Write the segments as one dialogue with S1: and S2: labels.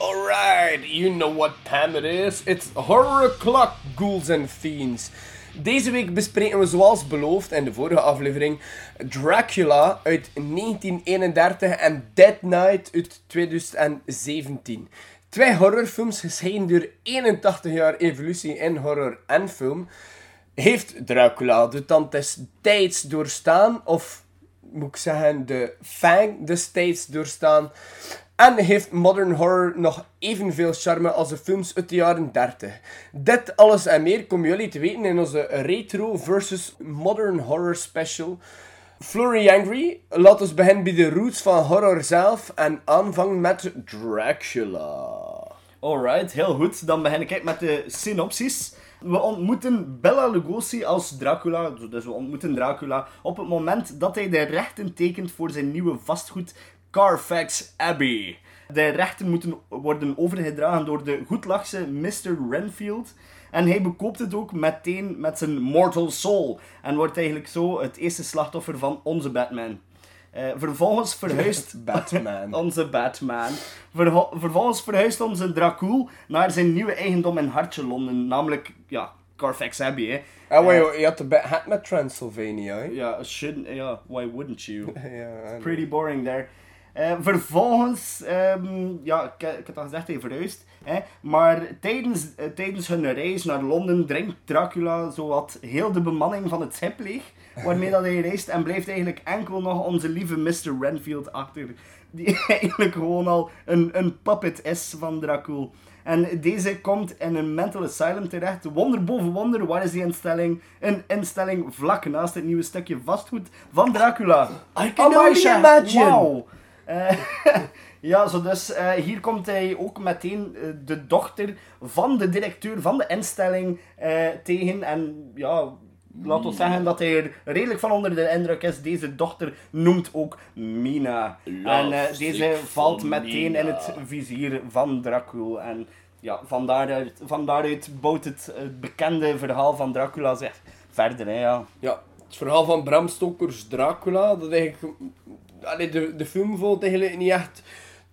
S1: Alright, you know what time it is. It's Horror O'Clock, Ghouls and Fiends. Deze week bespreken we zoals beloofd in de vorige aflevering Dracula uit 1931 en Dead Night uit 2017. Twee horrorfilms gescheiden door 81 jaar evolutie in horror en film. Heeft Dracula de tand des doorstaan? Of moet ik zeggen, de fang des tijds doorstaan? En heeft modern horror nog evenveel charme als de films uit de jaren 30. Dit alles en meer komen jullie te weten in onze retro versus modern horror special. Flurry Angry, laat ons beginnen bij de roots van horror zelf en aanvangen met Dracula.
S2: Alright, heel goed. Dan begin ik met de synopsis. We ontmoeten Bella Lugosi als Dracula, dus we ontmoeten Dracula op het moment dat hij de rechten tekent voor zijn nieuwe vastgoed Carfax Abbey. De rechten moeten worden overgedragen door de goedlachse Mr. Renfield. En hij bekoopt het ook meteen met zijn Mortal Soul. En wordt eigenlijk zo het eerste slachtoffer van onze Batman. Eh, vervolgens verhuist
S1: Batman.
S2: onze Batman. Vervolgens verhuist onze Dracul naar zijn nieuwe eigendom in Hartje Londen. Namelijk, ja, Carfax Abbey. Hè.
S1: En wat je, je had de hat met Transylvania?
S2: Ja, shouldn't, ja, why wouldn't you?
S1: En-
S2: Pretty boring there. Eh, vervolgens, ehm, ja, ik, ik had al gezegd, hij verhuist. Hè, maar tijdens, eh, tijdens hun reis naar Londen drinkt Dracula zowat heel de bemanning van het schip leeg. Waarmee dat hij reist en blijft eigenlijk enkel nog onze lieve Mr. Renfield achter. Die eigenlijk gewoon al een, een puppet is van Dracul. En deze komt in een mental asylum terecht. Wonder boven wonder, waar is die instelling? Een instelling vlak naast het nieuwe stukje vastgoed van Dracula.
S1: I can only imagine.
S2: Eh, ja, zo dus eh, hier komt hij ook meteen eh, de dochter van de directeur van de instelling tegen. En ja, laat ons zeggen dat hij er redelijk van onder de indruk is. Deze dochter noemt ook Mina. en deze valt meteen in het vizier van Dracul. En ja, van daaruit, van daaruit bouwt het, het bekende verhaal van Dracula zich verder. Hè, ja.
S1: Ja, het verhaal van Bram Stoker's Dracula, dat eigenlijk... Allee, de, de film volgt eigenlijk niet echt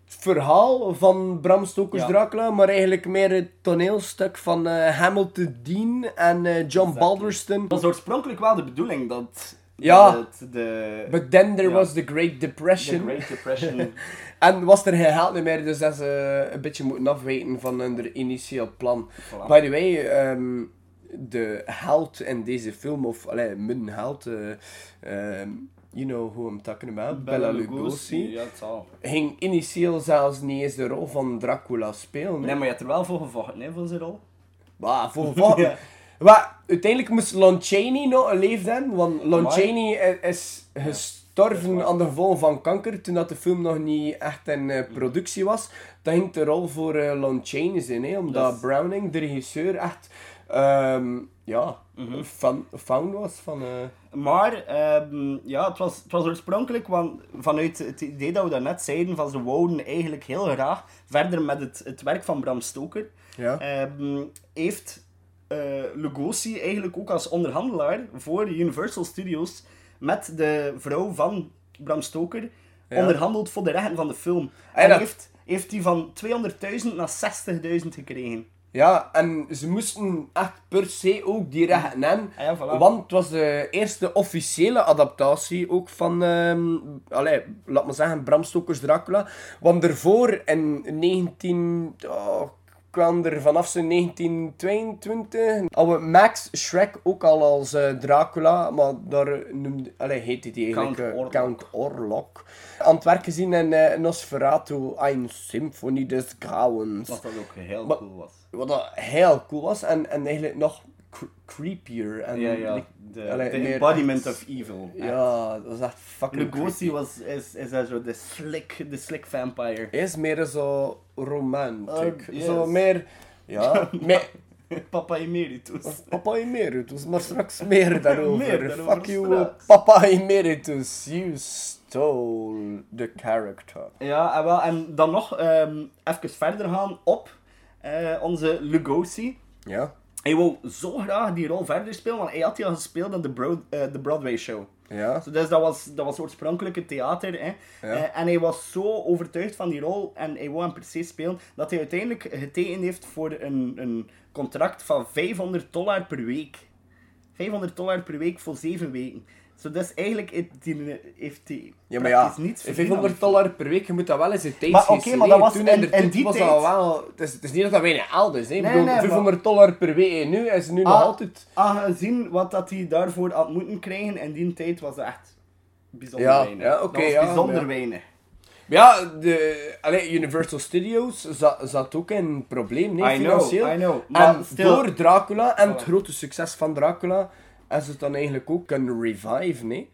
S1: het verhaal van Bram Stoker's
S2: Ja.
S1: Dracula, maar eigenlijk meer het toneelstuk van eh, Hamilton Dean en eh, John Balderston.
S2: Het was oorspronkelijk wel de bedoeling dat...
S1: Ja.
S2: dat de,
S1: But then there
S2: Ja.
S1: was the Great
S2: de
S1: Depression.
S2: Great Depression.
S1: En was er geen geld meer, dus dat ze een beetje moeten afwijken van hun initieel plan.
S2: Voilà.
S1: By the way, ehm, de held in deze film, of allee, mijn held, eh, ehm, you know who I'm talking about, Bella, Lugosi,
S2: Ja, het zal.
S1: ging initieel zelfs niet eens de rol van Dracula spelen.
S2: Nee, maar je hebt er wel voor gevochten, hè, voor zijn rol.
S1: Maar voor?
S2: Ja.
S1: Maar uiteindelijk moest Lon Chaney nog leefd hebben, want Lon. Chaney is gestorven aan de gevolgen van kanker toen dat de film nog niet echt in eh, productie was. Dat ging de rol voor Lon Chaney zijn, hè, omdat Browning, de regisseur, echt ehm, ja,
S2: Mhm.
S1: fan, fan was van... eh,
S2: Maar, ehm, ja, het was, het was oorspronkelijk, want vanuit het idee dat we daarnet zeiden, van ze wouden eigenlijk heel graag verder met het, het werk van Bram Stoker,
S1: ja.
S2: ehm, heeft eh, Lugosi eigenlijk ook als onderhandelaar voor Universal Studios met de vrouw van Bram Stoker
S1: Ja.
S2: onderhandeld voor de rechten van de film.
S1: Ah,
S2: En
S1: dat-
S2: heeft, heeft die van 200.000 naar 60.000 gekregen.
S1: Ja, en ze moesten echt per se ook die rechten hebben.
S2: Ah ja, voilà.
S1: Want het was de eerste officiële adaptatie ook van, ehm allee, laat maar zeggen, Bram Stoker's Dracula. Want daarvoor in 19... Oh, kwam er vanaf zo'n 1922 hadden we Max Shrek ook al als eh, Dracula, maar daar noemde, allee, heette die eigenlijk
S2: Count
S1: eh,
S2: Orlok.
S1: Count Orlok. Aan het werk gezien in eh, Nosferatu, Ein Symphony des Grauens.
S2: Wat dat ook heel
S1: Maar-
S2: cool was.
S1: Wat dat heel cool was en, en eigenlijk nog cre- creepier. En
S2: Ja, ja. De,
S1: allee,
S2: de
S1: meer
S2: embodiment
S1: echt-
S2: of evil.
S1: Ja, dat was echt fucking
S2: Lugosi was, is, is zo de slick, de slick vampire.
S1: Is meer zo romantic.
S2: Oh, yes.
S1: Zo meer... Ja, meer...
S2: Papa Emeritus.
S1: Papa Emeritus, maar straks meer daarover.
S2: Meer daarover
S1: Fuck you,
S2: straks.
S1: Papa Emeritus. You stole the character.
S2: Ja, en, wel, en dan nog ehm, even verder gaan op eh, onze Lugosi.
S1: Ja?
S2: Hij wou zo graag die rol verder spelen, want hij had die al gespeeld in de, eh, de Broadway show.
S1: Ja?
S2: So, dus dat was, dat was oorspronkelijke theater. Hè.
S1: Ja.
S2: Eh, en hij was zo overtuigd van die rol en hij wou hem precies spelen, dat hij uiteindelijk getekend heeft voor een, een contract van 500 dollar per week. 500 dollar per week voor 7 weken. So, dus eigenlijk heeft hij, heeft hij
S1: Ja, maar ja,
S2: niets verdiend aan
S1: 500 dollar per week, je moet dat wel eens in tijd
S2: Maar oké, maar dat was
S1: Toen
S2: in-
S1: in
S2: die
S1: was
S2: tijd-
S1: dat wel... Het is, het is niet dat dat weinig geld is, hè.
S2: Nee,
S1: bedoel,
S2: nee, maar-
S1: 500 dollar per week en nu is nu nog
S2: Ah,
S1: altijd...
S2: Aangezien wat dat hij daarvoor had moeten krijgen, in die tijd was dat echt bijzonder
S1: Ja,
S2: weinig.
S1: ja, oké,
S2: dat was
S1: ja,
S2: bijzonder
S1: ja.
S2: weinig.
S1: Ja, de, allee, Universal Studios zat, zat ook in een probleem, nee,
S2: I know,
S1: financieel.
S2: I know. Maar
S1: en
S2: still-
S1: door Dracula en het grote succes van Dracula, is het dan eigenlijk ook kunnen revive, nee?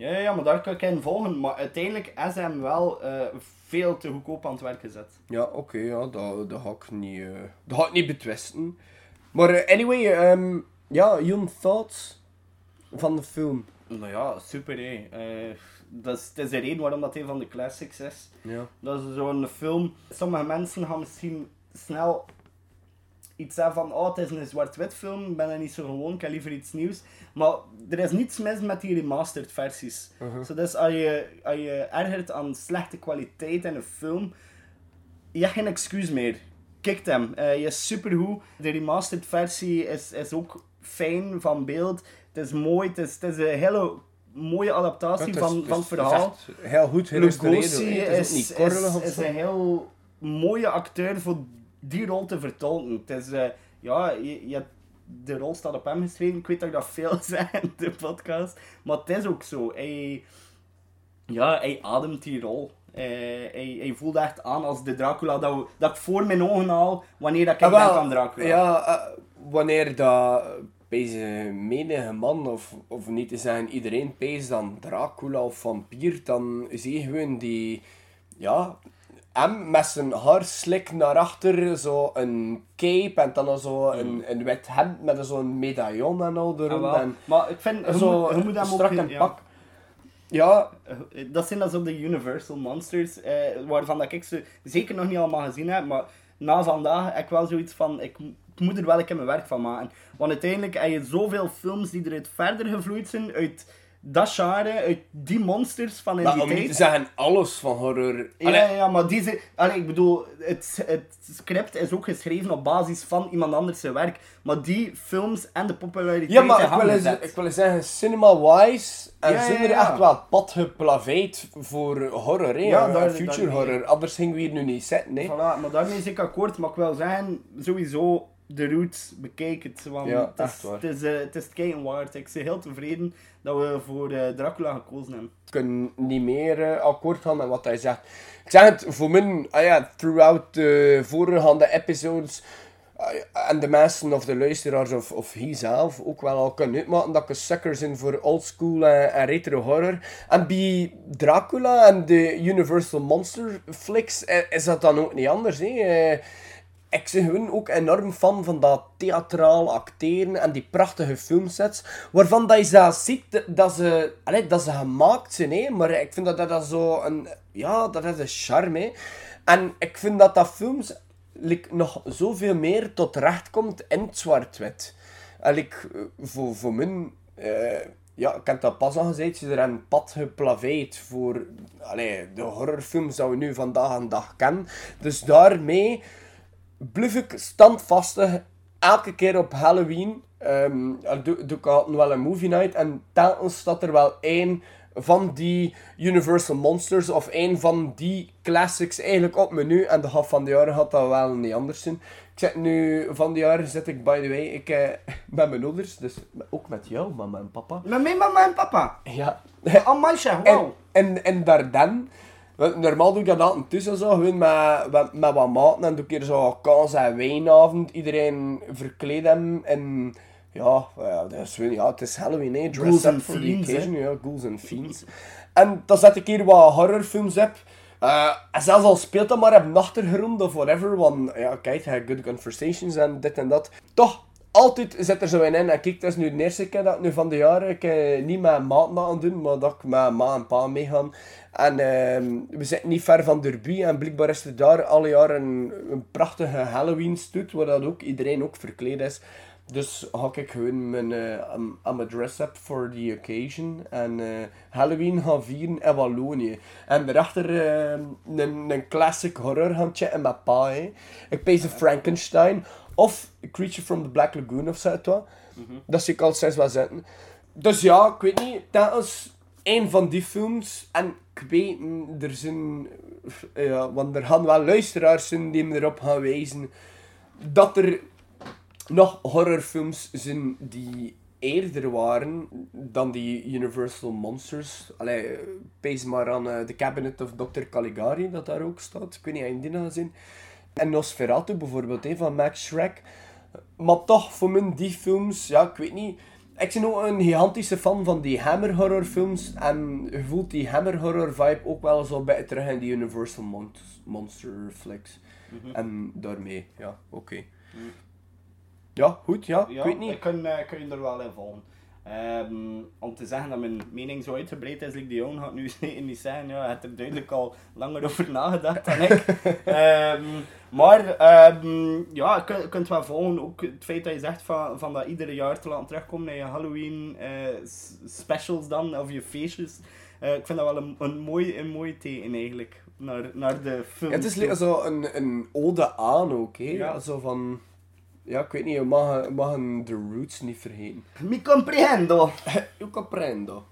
S2: Ja, ja, maar daar kan ik in volgen. Maar uiteindelijk is hem wel eh, veel te goedkoop aan het werk gezet.
S1: Ja, oké, ja, dat, dat, ga ik niet, eh, dat ga ik niet betwisten. Maar eh, anyway, ehm, ja, your thoughts van de film?
S2: Nou ja, super hé. Dat is de reden waarom dat een van de classics is.
S1: Ja.
S2: Dat is zo'n film. Sommige mensen gaan misschien snel iets van, oh, het is een zwart-wit film, ik ben er niet zo gewoon, ik heb liever iets nieuws. Maar er is niets mis met die remastered versies. Zo, dus als je, als je ergert aan slechte kwaliteit in een film, je hebt geen excuus meer. Kijk hem, Eh, je is supergoed. De remastered versie is, is ook fijn van beeld. Het is mooi, het is, het is een hele mooie adaptatie
S1: is-
S2: van,
S1: het
S2: van het verhaal.
S1: heel goed gerestaureerd.
S2: Lugosi is,
S1: is,
S2: is, is een heel mooie acteur voor die rol te vertolken. Het is, ja, je, de rol staat op hem geschreven. Ik weet dat ik dat veel zeg in de podcast. Maar het is ook zo. Hij, ja, hij ademt die rol. Eh, hij, hij voelt echt aan als de Dracula dat, we- dat ik voor mijn ogen haal wanneer dat ik
S1: Ah,
S2: denk aan Dracula.
S1: Ja, eh, wanneer dat deze menige man, of, of niet te zeggen iedereen, pees dan Dracula of vampier, dan zie je gewoon die, ja, hem met zijn haar slik naar achter, zo een cape en dan zo een, een wit hemd met zo'n medaillon en al
S2: Mm.
S1: Erom.
S2: wel.
S1: en
S2: maar ik vind,
S1: zo
S2: moet, je moet hem
S1: strak
S2: ja.
S1: pak. Ja,
S2: Eh, Dat zijn dan zo de Universal Monsters, eh, waarvan dat ik ze zeker nog niet allemaal gezien heb, maar na vandaag heb ik wel zoiets van, ik moet er wel een keer mijn werk van maken. Want uiteindelijk heb je zoveel films die eruit verder gevloeid zijn, uit dat genre, uit die monsters van in
S1: maar
S2: die
S1: om niet te
S2: tijd.
S1: zeggen alles van horror.
S2: Ja,
S1: Allee,
S2: ja, ja, maar die zijn, allee, ik bedoel, het, het script is ook geschreven op basis van iemand anders zijn werk. Maar die films en de populariteit
S1: Ja, maar ik wil, eens, ik wil eens zeggen, cinema-wise, en
S2: Ja,
S1: zijn er
S2: ja.
S1: echt wel pad geplaveid voor horror, hè?
S2: Ja, daar-
S1: future horror. Anders gingen we hier nu niet zitten, hè?
S2: Voilà, maar daarmee is ik akkoord, maar ik wil zeggen, sowieso de roots, bekijk het. Want
S1: Ja,
S2: het, is, het, is, eh, het is het kijken waard. Ik ben heel tevreden dat we voor eh, Dracula gekozen hebben.
S1: Ik kan niet meer eh, akkoord gaan met wat hij zegt. Ik zeg het, voor mij, ah ja, throughout de voorgaande episodes, en de mensen of de luisteraars of, of hij zelf ook wel al kunnen uitmaken dat ik een sucker ben voor oldschool en, en retro horror. En bij Dracula en de Universal Monster flicks is dat dan ook niet anders. Hè? Ik ben ook enorm fan van dat theatraal acteren en die prachtige filmsets. Waarvan dat je zelf ziet dat ze, allee, dat ze gemaakt zijn, hè? maar ik vind dat dat, zo een... Ja, dat is een charme. En ik vind dat dat films nog zoveel meer tot recht komt in het zwart-wit. En like, voor, voor mij... eh, ja, ik heb dat pas al gezegd, ze er een pad geplaveid voor allee, de horrorfilms dat we nu vandaag aan dag kennen. Dus daarmee blijf ik standvastig elke keer op Halloween. dan doe, doe ik altijd wel een movie night. En telkens staat er wel één van die Universal Monsters of één van die classics eigenlijk op menu. En de half van de jaren gaat dat wel niet anders zijn. Ik zit nu van de jaren zit ik, by the way, ik, eh, met mijn ouders. Dus ook met jou, mama en papa.
S2: Met mijn mama en papa.
S1: Ja.
S2: Oh, meisje,
S1: En,
S2: wow.
S1: en, en want normaal doe ik dat altijd tussen zo, gewoon met, met, wat maten en doe ik hier zo kaas en wijnavond. Iedereen verkleed hem en ja, ja, dat is, ja het is Halloween, hè. Dress
S2: Ghouls
S1: up for the
S2: hè.
S1: occasion, ja, ghouls and fiends. En dan zet ik hier wat horrorfilms op, Eh, en zelfs al speelt dat maar op achtergrond of whatever, want ja, kijk, good conversations en dit en dat. Toch, altijd zit er zo in. En kijk, dat is nu de eerste keer dat nu van de jaren ik, eh, niet met maat aan doen, maar dat ik met ma en pa meegaan. En ehm, we zitten niet ver van Derby en blijkbaar is er daar alle jaren een, een prachtige Halloween stoet, waar dat ook iedereen ook verkleed is. Dus ga ik gewoon mijn, eh aan- aan mijn dress-up for the occasion. En eh, Halloween gaan vieren in Wallonië. En daarachter eh, een, een classic horror gaan checken met pa. Ik pees Frankenstein of Creature from the Black Lagoon of zo. wat. Dat zie ik al sinds wel zitten. Dus ja, ik weet niet. Dat is een van die films. En ik weet, er zijn... Ja, want er gaan wel luisteraars zijn die me erop gaan wijzen dat er nog horrorfilms zijn die eerder waren dan die Universal Monsters. Allee, eh, pees maar aan eh, The Cabinet of Dr. Caligari, dat daar ook staat. Ik weet niet of je die nog gezien. En Nosferatu bijvoorbeeld, hè, van Max Schreck. Maar toch, voor mij die films, ja, ik weet niet. Ik ben ook een gigantische fan van die Hammer horror films. En je voelt die Hammer horror vibe ook wel zo bij terug in die Universal Mon- Monster flicks. En daarmee, ja, oké. Ja, goed, ja,
S2: Ja,
S1: ik weet niet.
S2: Ik kan, eh, kan je er wel in volgen. Ehm, om te zeggen dat mijn mening zo uitgebreid is, like die jongen gaat nu zeker niet zeggen, ja, hij heeft er duidelijk al langer over nagedacht dan ik. Ehm, maar ehm, ja, je kunt, wel volgen, ook het feit dat je zegt van, van dat iedere jaar te laten terugkomen naar je Halloween eh, specials dan, of je feestjes. Eh, ik vind dat wel een, een, mooi, een mooi teken eigenlijk, naar, naar de film.
S1: Ja, het is zo een, een ode aan ook, hè.
S2: Ja.
S1: Zo van... Ja, ik weet niet, je mag, je mag een The Roots niet vergeten.
S2: Mi comprendo!
S1: Io comprendo.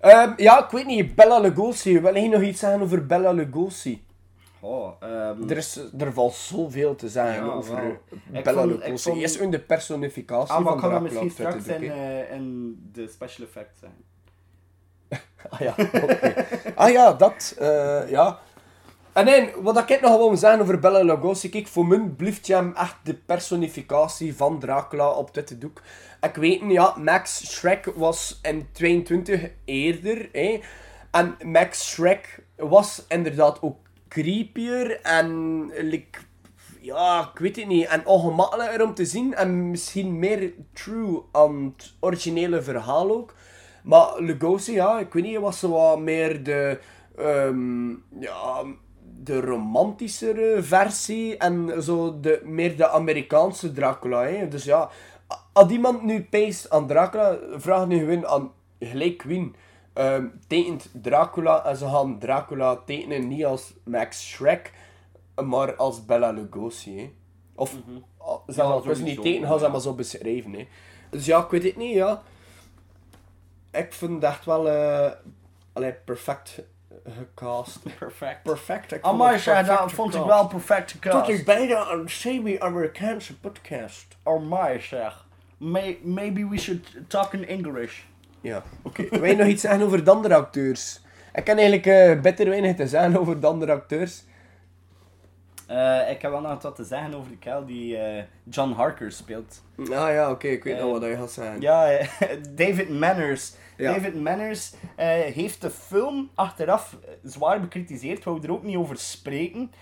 S1: Ehm, ja, ik weet niet, Bella Lugosi. Wil je nog iets zeggen over Bella Lugosi?
S2: Oh, ehm,
S1: Er, is, er valt zoveel te zeggen
S2: Ja,
S1: over
S2: wel. Ik
S1: Bella
S2: vond- ik
S1: Lugosi.
S2: vond-
S1: Eerst in de personificatie
S2: Ah, maar
S1: van
S2: ik kan dat
S1: Dracula
S2: misschien straks in,
S1: hè.
S2: eh, in de special effects zijn.
S1: Ah ja, oké. ah ja, dat, eh, ja. En nee, wat ik nog wil zeggen over Bella Lugosi, kijk, voor mij blijft echt de personificatie van Dracula op dit doek. Ik weet niet, ja, Max Shrek was in 22 eerder, hè. En Max Shrek was inderdaad ook creepier en, like, ja, ik weet het niet, en ongemakkelijker om te zien en misschien meer true aan het originele verhaal ook. Maar Lugosi, ja, ik weet niet, was zo wat meer de, ehm, ja, de romantischere versie en zo de, meer de Amerikaanse Dracula. Hè. Dus ja, als iemand nu peest aan Dracula, vraag nu gewoon aan gelijk Queen. ehm tekent Dracula en ze gaan Dracula tekenen niet als Max Shrek, maar als Bella Lugosi. Hè. Of ah, ze gaan het niet tekenen, gaan ze maar zo beschrijven. Hè. Dus ja, ik weet het niet, ja ik vind het echt wel allee, perfect gecast.
S2: Perfect.
S1: Perfect.
S2: Amai,
S1: perfect
S2: dat vond ik
S1: gecast.
S2: wel perfect
S1: Tot ik
S2: gecast.
S1: bijna een semi-Amerikaanse podcast.
S2: Amai, zeg. May, maybe we should talk in English.
S1: Ja, oké. Wil je nog iets zeggen over de andere acteurs? Ik kan eigenlijk eh beter weinig te zeggen over de andere acteurs.
S2: Eh, ik heb wel nog wat te zeggen over de kerel die eh, John Harker speelt.
S1: Ah ja, oké, ik weet nog wat je gaat zeggen.
S2: Ja, David Manners.
S1: Ja.
S2: David Manners eh, heeft de film achteraf eh, zwaar bekritiseerd. Wou er ook niet over spreken.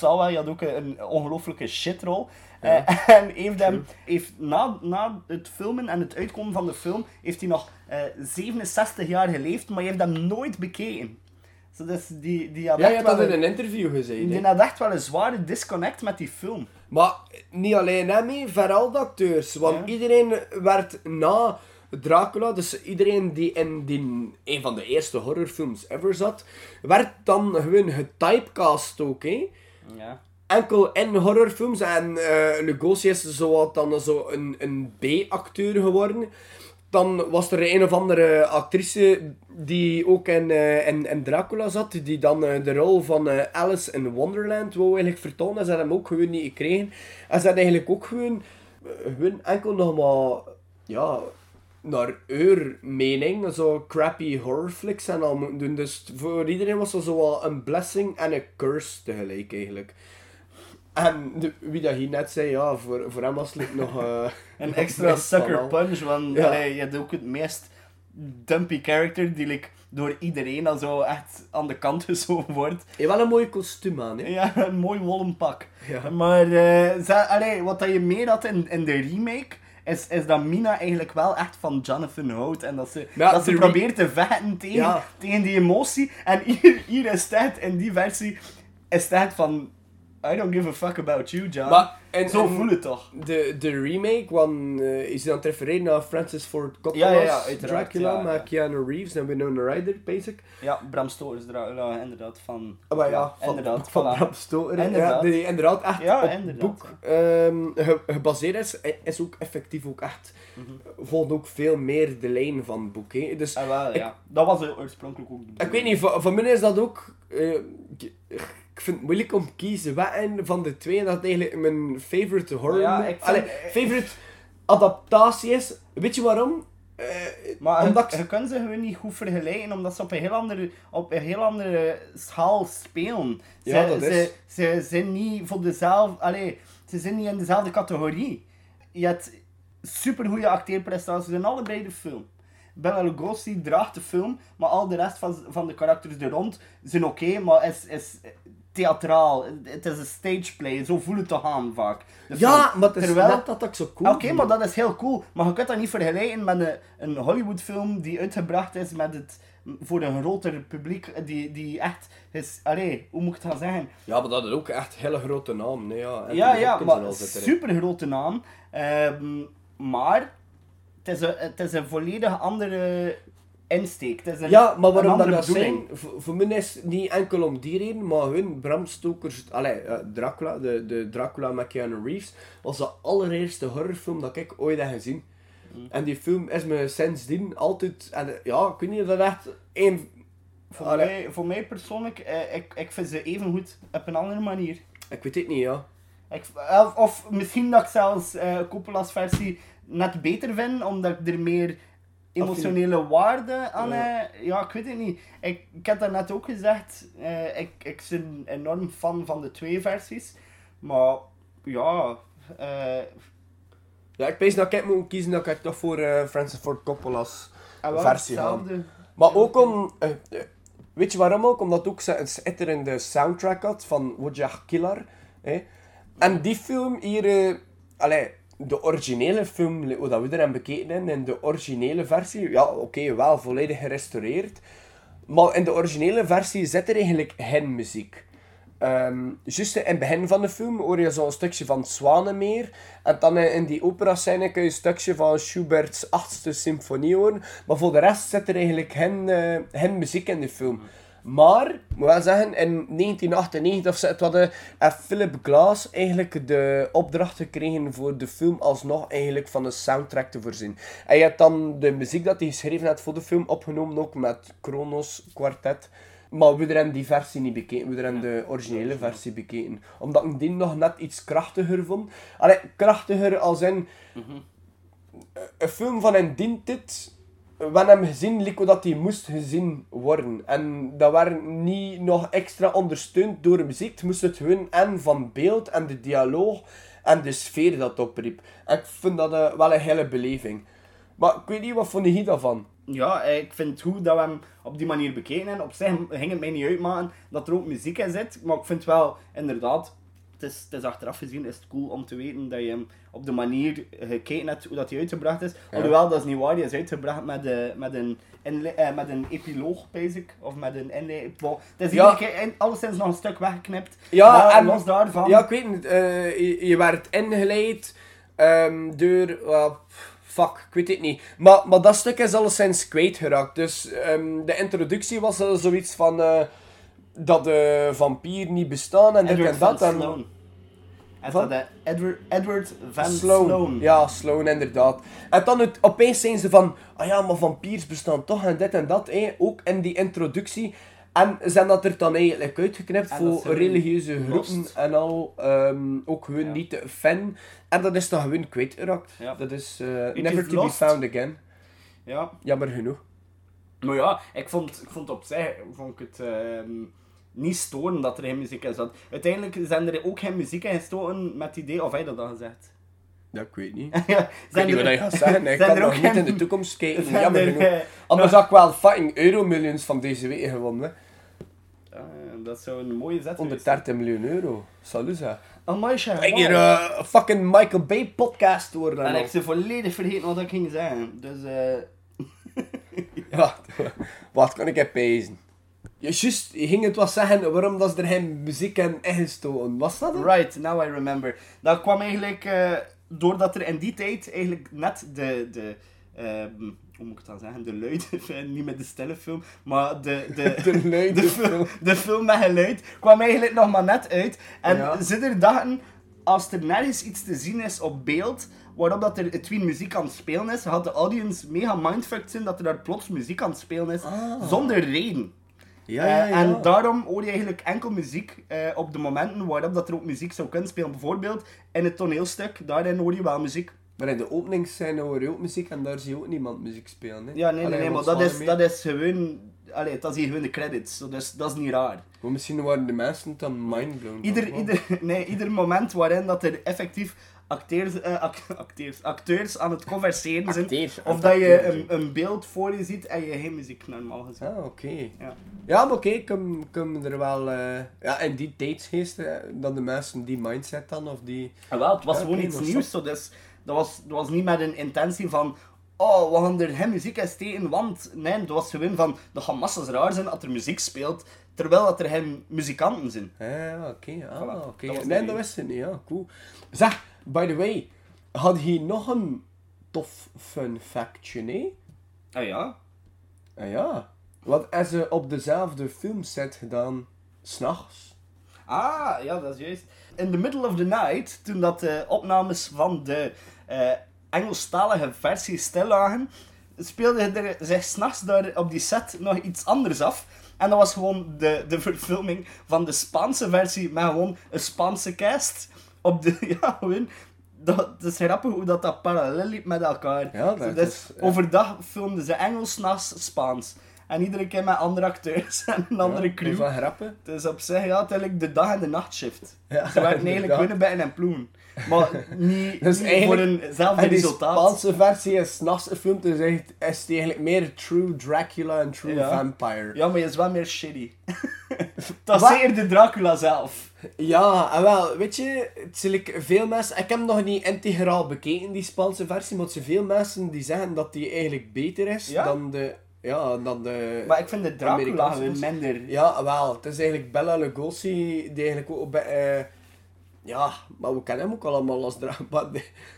S2: Je had ook een, een ongelofelijke shitrol. Eh, en heeft hem, heeft na, na het filmen en het uitkomen van de film, heeft hij nog eh, 67 jaar geleefd, maar je heeft hem nooit bekeken. Zo, dus die, die had
S1: Ja, je had dat in
S2: een,
S1: interview gezegd.
S2: die had echt wel een zware disconnect met die film.
S1: Maar niet alleen hem, vooral de acteurs. Want
S2: Ja.
S1: iedereen werd na Dracula, dus iedereen die in die, een van de eerste horrorfilms ever zat, werd dan gewoon getypecast ook. Hè.
S2: Ja.
S1: Enkel in horrorfilms. En eh Lugosi is zo dan zo een, een B-acteur geworden. Dan was er een of andere actrice die ook in, eh, in, in Dracula zat, die dan eh, de rol van Alice in Wonderland wou eigenlijk vertonen. En ze hadden hem ook gewoon niet gekregen. En ze hadden eigenlijk ook gewoon, gewoon enkel nog maar, ja, naar haar mening, zo crappy horrorflicks en al moeten doen. Dus voor iedereen was dat zo wel een blessing en een curse tegelijk eigenlijk. En de- wie dat hier net zei, ja, voor, voor hem was het nog... eh,
S2: Een
S1: nog
S2: extra sucker punch, want
S1: Ja.
S2: allee, je hebt ook het meest dumpy character die like, door iedereen al zo echt aan de kant geschoven wordt.
S1: Je hebt wel een mooi kostuum aan, hè?
S2: Ja, een mooi wollen pak.
S1: Ja.
S2: Maar allee, wat dat je meer had in, in de remake, is, is dat Mina eigenlijk wel echt van Jonathan houdt. En dat ze,
S1: Ja,
S2: dat ze probeert te vechten tegen,
S1: Ja.
S2: tegen die emotie. En hier, hier is het, in die versie, is het van... I don't give a fuck about you, John.
S1: Maar, en,
S2: Zo voel het toch?
S1: De, de remake, want eh, is dan te refereren naar Francis Ford Coppola's
S2: Ja, ja, ja, uiteraard,
S1: Dracula
S2: ja,
S1: met. Keanu Reeves en Winona Ryder, basic.
S2: Ja, Bram Stoker's Dracula, inderdaad. Van,
S1: maar ja, van,
S2: inderdaad.
S1: van
S2: voilà.
S1: Bram Stoker.
S2: Inderdaad.
S1: Ja, nee, inderdaad, echt
S2: Ja,
S1: op
S2: inderdaad,
S1: boek ehm, ge- gebaseerd is, is ook effectief ook echt,
S2: Mhm.
S1: volgt ook veel meer de lijn van het boek. Hè. Dus
S2: Ah, wel,
S1: Ik-
S2: ja. Dat was oorspronkelijk ook de
S1: Ik weet niet, voor, voor mij is dat ook. eh, vind het moeilijk om te kiezen wat een van de twee dat eigenlijk mijn favorite horror.
S2: Ja, vind-
S1: Allee, favorite adaptatie is. Weet je waarom? Eh,
S2: Maar
S1: omdat
S2: je, je kunt ze gewoon niet goed vergelijken, omdat ze op een heel andere, op een heel andere schaal spelen. Ze,
S1: Ja, dat is.
S2: Ze, ze zijn niet voor dezelfde... Allee, ze zijn niet in dezelfde categorie. Je hebt supergoeie acteerprestaties in allebei de film. Bella Lugosi draagt de film, maar al de rest van, van de karakters er rond zijn oké, maar is, is theatraal. Het is een stageplay, zo voelt het toch aan vaak. de
S1: ja,
S2: film.
S1: maar het is
S2: Terwijl-
S1: net dat ik zo cool
S2: Oké, maar dat is heel cool. Maar je kunt dat niet vergelijken met een, een Hollywood-film die uitgebracht is met het, voor een groter publiek. Die, die echt is. Allee, hoe moet ik het gaan zeggen?
S1: Ja, maar dat is ook echt hele grote naam. Nee, ja, En
S2: Ja, ja, maar super grote naam. Ehm, maar het is, een, het is een volledig andere insteek. Het is een,
S1: Ja, maar waarom dat dat zijn, voor, voor mij is het niet enkel om die reden, maar hun Bram Stoker's, allee, eh, Dracula, de, de Dracula met Keanu Reeves, was de allereerste horrorfilm dat ik ooit heb gezien.
S2: Mm.
S1: En die film is me sindsdien altijd, en, eh, ja, ik weet niet, dat echt een...
S2: Voor,
S1: Allee,
S2: mij, voor mij persoonlijk, eh, ik, ik vind ze even goed op een andere manier.
S1: Ik weet het niet, ja.
S2: Ik, of, of misschien dat ik zelfs eh Coppola's versie net beter vind, omdat ik er meer emotionele waarde aan
S1: Ja.
S2: Ja, ik weet het niet. Ik, ik heb dat net ook gezegd. eh, ik, ik ben enorm fan van de twee versies. Maar ja, eh,
S1: Ja, ik weet dat ik moet kiezen dat ik toch voor eh, Francis Ford Coppola's
S2: wel
S1: versie ga. Maar ook om... eh, eh, weet je waarom ook? Omdat het ook een schitterende soundtrack had van Wojciech Killer. Hè? En die film hier... eh, allee, de originele film, hoe dat we er bekeken hebben, in de originele versie, ja, oké, wel volledig gerestaureerd. Maar in de originele versie zit er eigenlijk geen muziek. Juist in het begin van de film hoor je zo'n stukje van Zwanenmeer. En dan in in die opera-scène kun je een stukje van Schubert's achtste symfonie horen. Maar voor de rest zit er eigenlijk geen, eh, geen muziek in de film. Maar, ik moet wel zeggen, in 1998 of zo, het hadden, heeft Philip Glass eigenlijk de opdracht gekregen voor de film alsnog eigenlijk van een soundtrack te voorzien. En je hebt dan de muziek dat hij geschreven had voor de film opgenomen, ook met Kronos Quartet. Maar we hebben die versie niet bekeken, we hebben de originele versie bekeken. Omdat ik die nog net iets krachtiger vond. Allee, krachtiger als in... Een film van een dit... We hebben gezien, lijkt dat hij moest gezien worden. En dat werd niet nog extra ondersteund door muziek. Het moest het gewoon en van beeld en de dialoog en de sfeer dat opriep. Ik vind dat eh, wel een hele beleving. Maar ik weet niet, wat vond je daarvan?
S2: Ja, eh, ik vind het goed dat we hem op die manier bekeken hebben. Op zich ging het mij niet uitmaken dat er ook muziek in zit. Maar ik vind wel, inderdaad, het is, het is achteraf gezien is het cool om te weten dat je hem op de manier gekeken hebt hoe dat hij uitgebracht is. Alhoewel, dat is niet waar. Die is uitgebracht met, de, met, een, inle- eh, met een epiloog, basic. Of met een inleiding. Het is
S1: Ja.
S2: iedere keer in- alleszins nog een stuk weggeknipt.
S1: Ja,
S2: maar
S1: en-
S2: los daarvan...
S1: Ja, ik weet niet. eh, je, je werd ingeleid ehm, door... eh, fuck, ik weet het niet. Maar, maar dat stuk is alleszins kwijtgeraakt. Dus ehm, de introductie was eh, zoiets van... dat de vampier niet bestaan en dit en
S2: van
S1: dat. En,
S2: Sloan.
S1: Van?
S2: dat, eh, Edward, Edward van
S1: Sloan.
S2: Sloan.
S1: Ja, Sloan, inderdaad. En dan het, opeens zijn ze van, ah ja, maar vampiers bestaan toch en dit en dat, ook in die introductie. En zijn dat er dan eigenlijk uitgeknipt
S2: En
S1: voor
S2: ze
S1: religieuze
S2: lost.
S1: groepen en al, ehm, ook
S2: Ja.
S1: niet fan. En dat is dan gewoon kwijtgeraakt.
S2: Ja.
S1: Dat is eh,
S2: is
S1: never to
S2: lost.
S1: be found again.
S2: ja.
S1: Jammer genoeg.
S2: Maar ja, ik vond, ik vond op zich vond ik het ehm, niet storen dat er geen muziek in zat. Uiteindelijk zijn er ook geen muziek in gestoken met het idee, of hij dat al gezegd?
S1: Ja, ik weet niet.
S2: Ja,
S1: Ik weet niet wat je gaat zeggen. Ik kan nog niet in de toekomst kijken. Jammer
S2: er,
S1: genoeg.
S2: eh,
S1: Anders had ik wel fucking euromillions van deze week gewonnen.
S2: Ah, dat zou een mooie zet
S1: 130 miljoen euro. Salut zeg.
S2: Amai, chef.
S1: Ik hier eh, een fucking Michael Bay podcast worden.
S2: En ik ze volledig vergeten wat ik ging zeggen. Dus, eh...
S1: Ja, wat kan ik heb pezen? Juist, je ging het wat zeggen waarom dat ze er geen muziek in ingestoken. Was dat het?
S2: Right, now I remember. Dat kwam eigenlijk eh, doordat er in die tijd eigenlijk net de... de ehm, hoe moet ik het dan zeggen? De luid, niet met de stille film, maar de, de,
S1: De luide
S2: de,
S1: film.
S2: de film met geluid kwam eigenlijk nog maar net uit. En
S1: Ja.
S2: ze er dachten, als er nergens iets te zien is op beeld, waarop dat er twee muziek aan het spelen is, had de audience mega mindfucked zijn dat er daar plots muziek aan het spelen is, zonder reden.
S1: Ja, ja,
S2: Eh,
S1: ja.
S2: en daarom hoor je eigenlijk enkel muziek eh, op de momenten waarop dat er ook muziek zou kunnen spelen. Bijvoorbeeld in het toneelstuk, daarin hoor je wel muziek.
S1: Maar in de openingsscène hoor je ook muziek en daar zie je ook niemand muziek spelen. Hè?
S2: Ja, nee, nee,
S1: Allee,
S2: nee, maar dat is,
S1: mee?
S2: dat is gewoon... Allee, dat is hier gewoon de credits, dus, dat is niet raar.
S1: Maar misschien waren de mensen dan mindblown.
S2: Ieder, ieder, nee, ieder moment waarin dat er effectief acteurs, eh, ac- acteurs, acteurs aan het converseren zijn, of dat je een, een beeld voor je ziet en je geen muziek normaal gezien.
S1: Ah, oké.
S2: Ja.
S1: Ja, maar oké, ik kom, kom er wel... eh, ja, in die tijdsgeest, eh, dat de mensen die mindset dan, of die...
S2: En wel, het was gewoon iets nieuws. Zo, dus dat, was, dat was niet met een intentie van. Oh, we gaan er geen muziek in steken, want nee, het was gewoon van. Dat gaat massas raar zijn dat er muziek speelt, terwijl dat er geen muzikanten zijn.
S1: Ja, oké. Ah, oké.
S2: dat was
S1: Nee, dat wist ik niet. Ja, cool. Zeg, by the way, had hij nog een tof fun factje, nee?
S2: Ah ja?
S1: Ah ja. Wat hebben ze op dezelfde filmset gedaan, s'nachts?
S2: Ah, ja, dat is juist. In the middle of the night, toen dat de opnames van de eh Engelstalige versie stil lagen, speelde er zich s'nachts daar op die set nog iets anders af. En dat was gewoon de, de verfilming van de Spaanse versie met gewoon een Spaanse cast. Op de, ja, gewoon... Dat, dat is grappig hoe dat, dat parallel liep met elkaar.
S1: Ja, dat is-
S2: dus
S1: ja.
S2: Overdag filmden ze Engels, s'nachts Spaans. En iedere keer met andere acteurs en een andere
S1: Ja,
S2: crew.
S1: Van grappen?
S2: Dus op zich, ja, uiteindelijk de dag- en de nachtshift.
S1: Ja,
S2: Ze werden eigenlijk winnen bij een ploen. Maar niet,
S1: Dus
S2: niet
S1: eigenlijk-
S2: voor eenzelfde
S1: En die
S2: resultaat.
S1: Spaanse versie is s'nachts gefilmd, dus echt, is het eigenlijk meer true Dracula en true
S2: Ja.
S1: vampire.
S2: Ja, maar je is wel meer shitty. dat is de Dracula zelf.
S1: Ja, en wel, weet je, het like veel mensen, ik heb hem nog niet integraal bekeken, die Spaanse versie, maar het zijn veel mensen die zeggen dat die eigenlijk beter is
S2: Ja?
S1: dan de, ja, dan de...
S2: Maar ik vind de Dracula minder.
S1: Ja, wel, het is eigenlijk Bella Lugosi, die eigenlijk ook bij, eh, ja, maar we kennen hem ook allemaal als Dracula.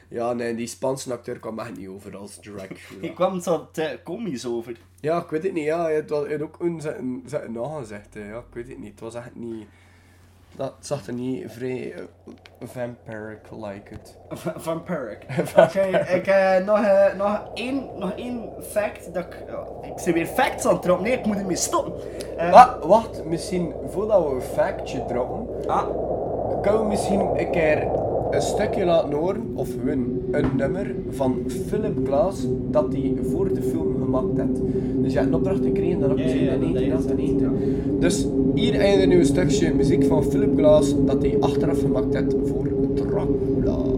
S1: Ja, nee, die Spaanse acteur kwam echt niet over als Dracula.
S2: Ik kwam zo te komisch over.
S1: Ja, ik weet het niet. Ja, het was het ook een nagezegd. hè. Ja, ik weet het niet. Het was echt niet... Dat zag er niet vrij uh, vampiric-like uit.
S2: V- Vampiric. Oké, ik heb nog, eh, nog, één, nog één fact. Dat ik, ja, ik weer facts aan het droppen. Nee, ik moet ermee stoppen. Eh?
S1: Wacht, misschien voordat we een factje droppen,
S2: Ah,
S1: we misschien een keer een stukje laten horen, of gewoon een nummer van Philip Glass dat hij voor de film gemaakt heeft. Dus je hebt een opdracht gekregen, dat heb je
S2: Ja,
S1: in
S2: dat is het,
S1: 1998. Dus hier heb je een stukje muziek van Philip Glass dat hij achteraf gemaakt heeft voor Dracula.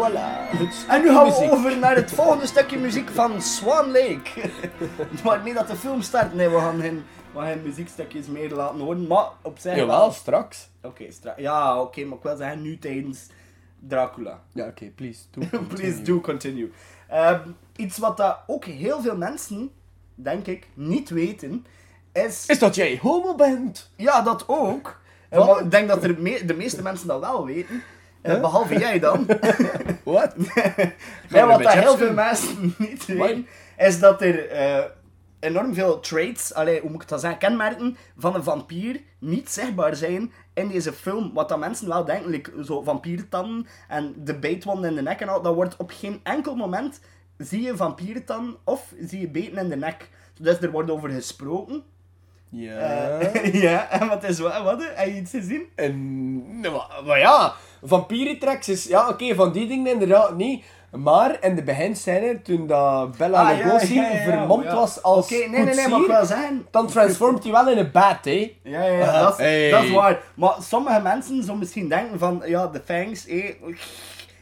S1: Voilà. Het
S2: En nu gaan we over naar het volgende stukje muziek van Swan Lake. Waarmee dat de film start. Nee, we gaan geen, we gaan muziekstukjes meer laten horen. Maar op zich...
S1: Jawel, straks.
S2: Oké, stra- ja, oké, maar ik wil zeggen nu tijdens Dracula.
S1: Ja, oké, please. Do
S2: Please
S1: continue.
S2: do continue. Ehm, iets wat dat ook heel veel mensen, denk ik, niet weten, is...
S1: Is dat jij homo bent?
S2: Ja, dat ook. Maar ik denk dat er me- de meeste mensen dat wel weten. Eh, Behalve jij dan.
S1: Wat?
S2: Maar wat
S1: beetje
S2: heel veel mensen niet weten, is dat er eh, enorm veel traits, allee, hoe moet ik dat zeggen, kenmerken van een vampier niet zichtbaar zijn in deze film. Wat dat mensen wel denken, like, zo vampiertanden en de bijtwonden in de nek en al, dat wordt op geen enkel moment zie je vampiertanden of zie je beten in de nek. Dus er wordt over gesproken.
S1: Ja.
S2: Eh, ja, en wat is wat? wat heb je iets gezien?
S1: En, nou, maar, maar ja, vampierentracks is... Ja, oké, van die dingen inderdaad niet. Maar in de beginscène, toen dat Bella
S2: Ah, ja,
S1: Lugosi
S2: ja, ja, ja,
S1: vermomd was als
S2: Oké, nee, nee, nee, maar wil zeggen...
S1: dan transformt hij wel in een bat, hè.
S2: Ja, ja, ja, dat, is,
S1: hey.
S2: dat is waar. Maar sommige mensen zullen misschien denken van, ja, de fangs, eh,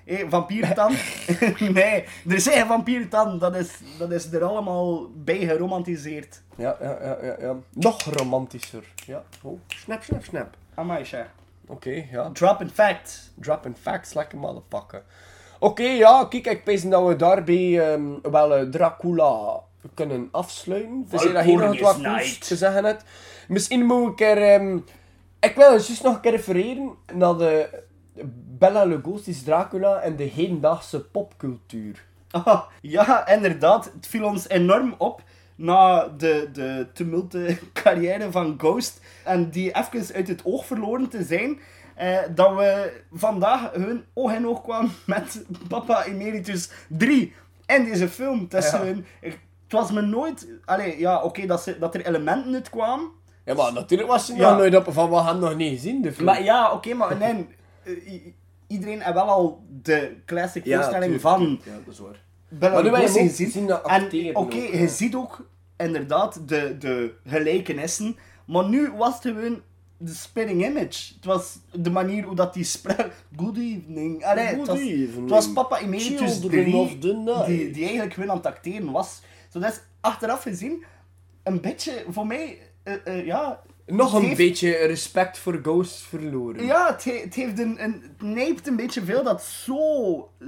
S2: eh, vampiertand. nee, er zijn vampiertand, dat is, dat is er allemaal bij geromantiseerd.
S1: Ja, ja, ja, ja, ja. Nog romantischer. Ja. Oh, snap, snap, snap.
S2: Amai, zeg.
S1: Oké, ja.
S2: Drop in fact.
S1: Dropping facts, lekker motherfucker. Oké, ja, kijk, ik denk dat we daarbij ehm, wel eh, Dracula kunnen afsluiten. Dus je dat hier nog wat koers te zeggen hebt. Misschien moet ik er... ehm, ik wil juist nog een keer refereren naar de Bella Lugosi's Dracula en de hedendaagse popcultuur.
S2: Ah, ja, inderdaad. Het viel ons enorm op na de, de tumulte carrière van Ghost. En die even uit het oog verloren te zijn. eh, dat we vandaag hun oog in oog kwamen met Papa Emeritus 3 in deze film. Tussen
S1: Ja.
S2: hun. Ik- het was me nooit... Allee, ja, oké, dat, ze- dat er elementen uit kwamen.
S1: Ja, maar natuurlijk was je
S2: Ja.
S1: nog nooit op van, we gaan nog niet gezien, de film.
S2: Maar ja, oké, maar nee... eh, Iedereen heeft wel al de classic voorstelling van
S1: Ja, dat is waar. Maar nu
S2: gezien.
S1: zien dat
S2: En oké, je ziet ook inderdaad de, de gelijkenissen. Maar nu was het gewoon de spitting image. Het was de manier hoe dat die sprak. Good evening. Allee, het,
S1: Good
S2: was,
S1: evening.
S2: het was papa Emeritus
S1: Children
S2: 3
S1: of the night.
S2: die, die eigenlijk gewoon aan het acteren was. Dat is achteraf gezien een beetje voor mij... eh, eh, ja,
S1: Nog een
S2: heeft-
S1: beetje respect voor Ghost verloren.
S2: Ja, het, he- het heeft een, een, het neemt een beetje veel dat zo,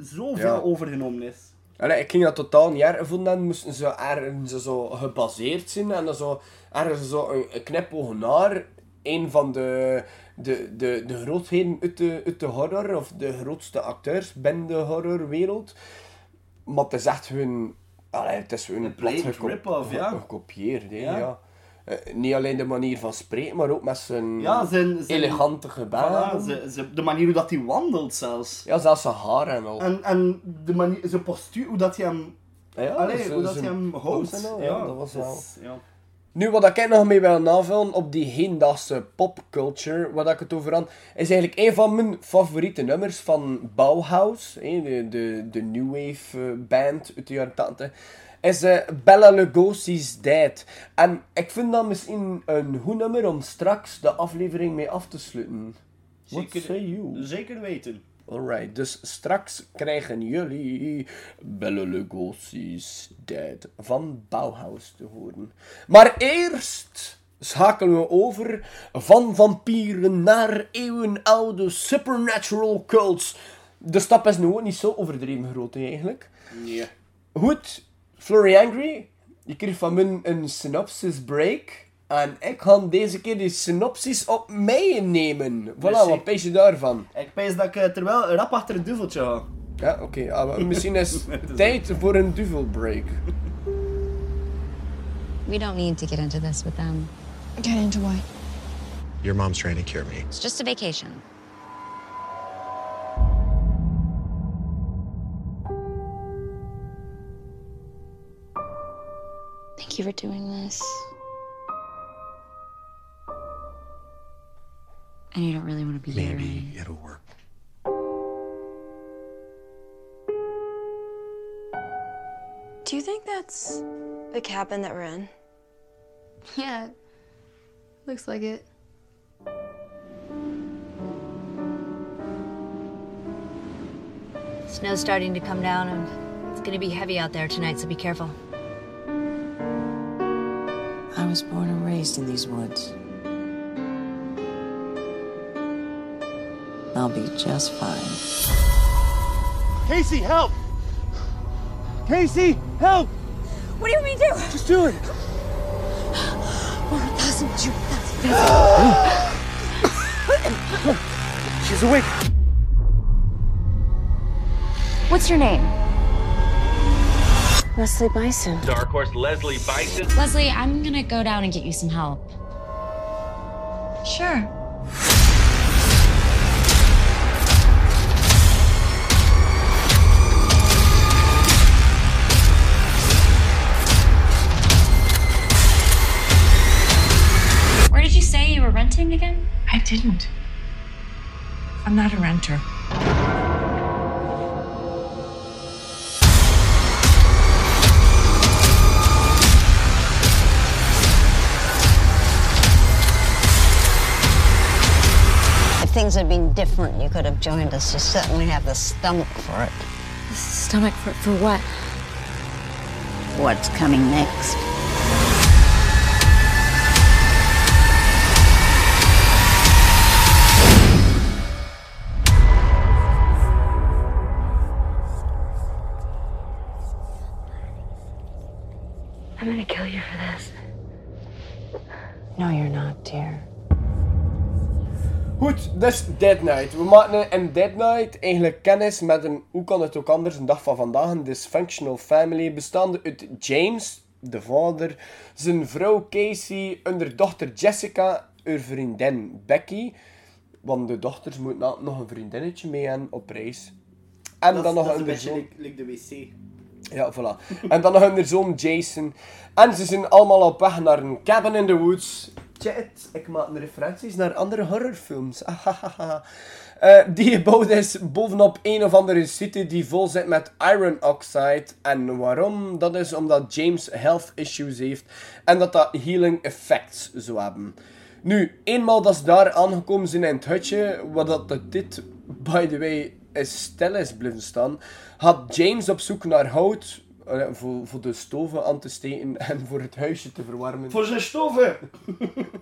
S2: zo veel
S1: Ja.
S2: overgenomen is.
S1: Allee, ik ging dat totaal niet erg vonden. Dan moesten ze ergens zo gebaseerd zijn. En dan zo ergens zo een, een knipoog naar een van de, de, de, de grootheden uit de, uit de horror. Of de grootste acteurs binnen de horrorwereld. Maar het is echt hun... Allee, het is hun plat geko-
S2: rip-off, ja.
S1: gekopieerd.
S2: Ja.
S1: Eh, niet alleen de manier van spreken, maar ook met zijn,
S2: Ja, zijn- zijn-
S1: elegante gebaren.
S2: Voilà, ze, ze, de manier hoe dat hij wandelt zelfs.
S1: Ja, zelfs zijn haar en al.
S2: En, en de manier, zijn postuur, hoe dat hij hem,
S1: ja,
S2: allee, hoe dat hij hem houdt.
S1: al, ja, dat was
S2: dus,
S1: wel...
S2: ja.
S1: Nu, wat ik nog mee wil navullen op die hedendaagse popculture, wat ik het over had, is eigenlijk een van mijn favoriete nummers van Bauhaus, de, de, de new wave eh, band uit de jaren 80, is eh, Bella Lugosi's Dead. En ik vind dat misschien een goed nummer om straks de aflevering mee af te sluiten. What
S2: Zeker-
S1: say you?
S2: Zeker weten.
S1: Alright, dus straks krijgen jullie Bella Lugosi's Dead van Bauhaus te horen. Maar eerst schakelen we over van vampieren naar eeuwenoude supernatural cults. De stap is nu ook niet zo overdreven groot eigenlijk.
S2: Nee.
S1: Goed, Flurry Angry, je kreeg van me een synopsis break. En ik ga deze keer die synopsis op mij nemen. Voilà,
S2: Merci.
S1: wat pees je daarvan?
S2: Ik pijs dat ik eh, terwijl rap achter het duveltje ga.
S1: Ja, oké. ah, maar misschien is het tijd voor een duvelbreak.
S3: We don't need to get into this with them.
S4: Get into what?
S5: Your mom's trying to cure me.
S3: It's just a vacation. You for doing this. And you don't really want to be here,
S5: Maybe it'll work.
S6: Do you think that's the cabin that we're in?
S7: Yeah, looks like it.
S8: Snow's starting to come down, and it's gonna be heavy out there tonight, so be careful.
S9: I was born and raised in these woods. I'll be just fine.
S10: Casey, help! Casey, help!
S4: What do you want me to do?
S10: Just do it.
S4: One thousand, two thousand.
S10: She's awake.
S3: What's your name? Leslie Bison.
S11: Dark Horse Leslie Bison.
S3: Leslie, I'm gonna go down and get you some help.
S6: Sure.
S3: Where did you say you were renting again?
S9: I didn't. I'm not a renter.
S12: Things had been different, you could have joined us. You certainly have the stomach for it.
S3: The stomach for, for what?
S12: What's coming next?
S3: I'm gonna kill you for this.
S9: No, you're not, dear.
S1: Goed, dus Dead Knight. We maken in Dead Knight eigenlijk kennis met een, hoe kan het ook anders, een dag van vandaag, een dysfunctional family, bestaande uit James, de vader, zijn vrouw Casey, hun dochter Jessica, haar vriendin Becky, want de dochters moeten nog een vriendinnetje mee hebben op reis. En
S2: dat,
S1: dan nog
S2: is
S1: hun
S2: een beetje like de wc.
S1: Ja, voilà. En dan nog hun zoon Jason. En ze zijn allemaal op weg naar een cabin in the woods. Chat, ik maak referenties naar andere horrorfilms. Ahahaha. Eh, die gebouwd is bovenop een of andere site die vol zit met iron oxide. En waarom? Dat is omdat James health issues heeft en dat dat healing effects zou hebben. Nu, eenmaal dat ze daar aangekomen zijn in het hutje, wat dat dit, by the way, is stil is blijven staan, gaat James op zoek naar hout voor, voor de stoven aan te steken en voor het huisje te verwarmen.
S2: Voor zijn stoven!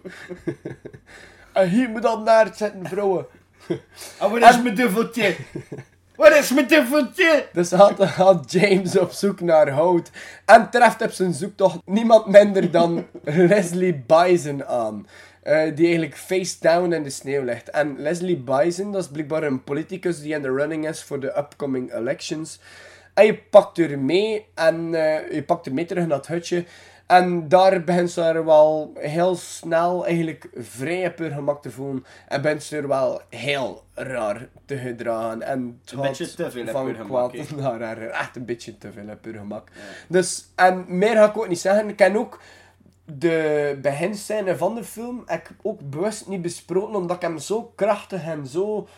S1: en hier moet dan naar zetten, vrouwen.
S2: En wat is mijn duveltje? Wat is mijn duveltje?
S1: Dus gaat James op zoek naar hout en treft op zijn zoektocht niemand minder dan Leslie Bison aan. eh, die eigenlijk face down in de sneeuw ligt. En Leslie Bison, dat is blijkbaar een politicus die in de running is voor de upcoming elections. En je pakt er mee en eh, je pakt er mee terug naar het hutje. En daar begint ze er wel heel snel eigenlijk vrij op haar gemak te voelen. En begint ze er wel heel raar te gedragen. En het
S2: Een beetje te veel
S1: van
S2: haar gemak,
S1: kwaad naar. Echt een beetje te veel op haar gemak. Dus, en meer ga ik ook niet zeggen. Ik ken ook de beginscène van de film heb ik ook bewust niet besproken, omdat ik hem zo krachtig en zo...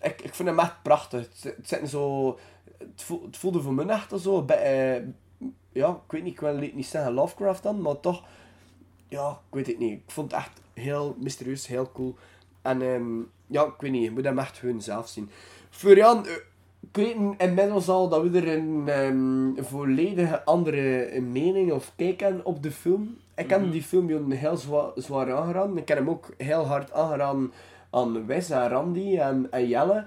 S1: Ik, ik vind hem echt prachtig. Het, het, zit zo, het, voel- het voelde voor mij echt zo... eh, ja, ik weet niet, ik wil niet zeggen Lovecraft dan, maar toch... Ja, ik weet het niet. Ik vond het echt heel mysterieus, heel cool. En ehm, ja, ik weet niet, je moet hem echt gewoon zelf zien. Florian, eh, ik weet inmiddels al dat we er een ehm, volledige andere mening of kijk hebben op de film. Ik heb
S2: Mhm.
S1: die film heel zwaar, zwaar aangeraden. Ik heb hem ook heel hard aangeraden aan Wes en Randy en, en Jelle.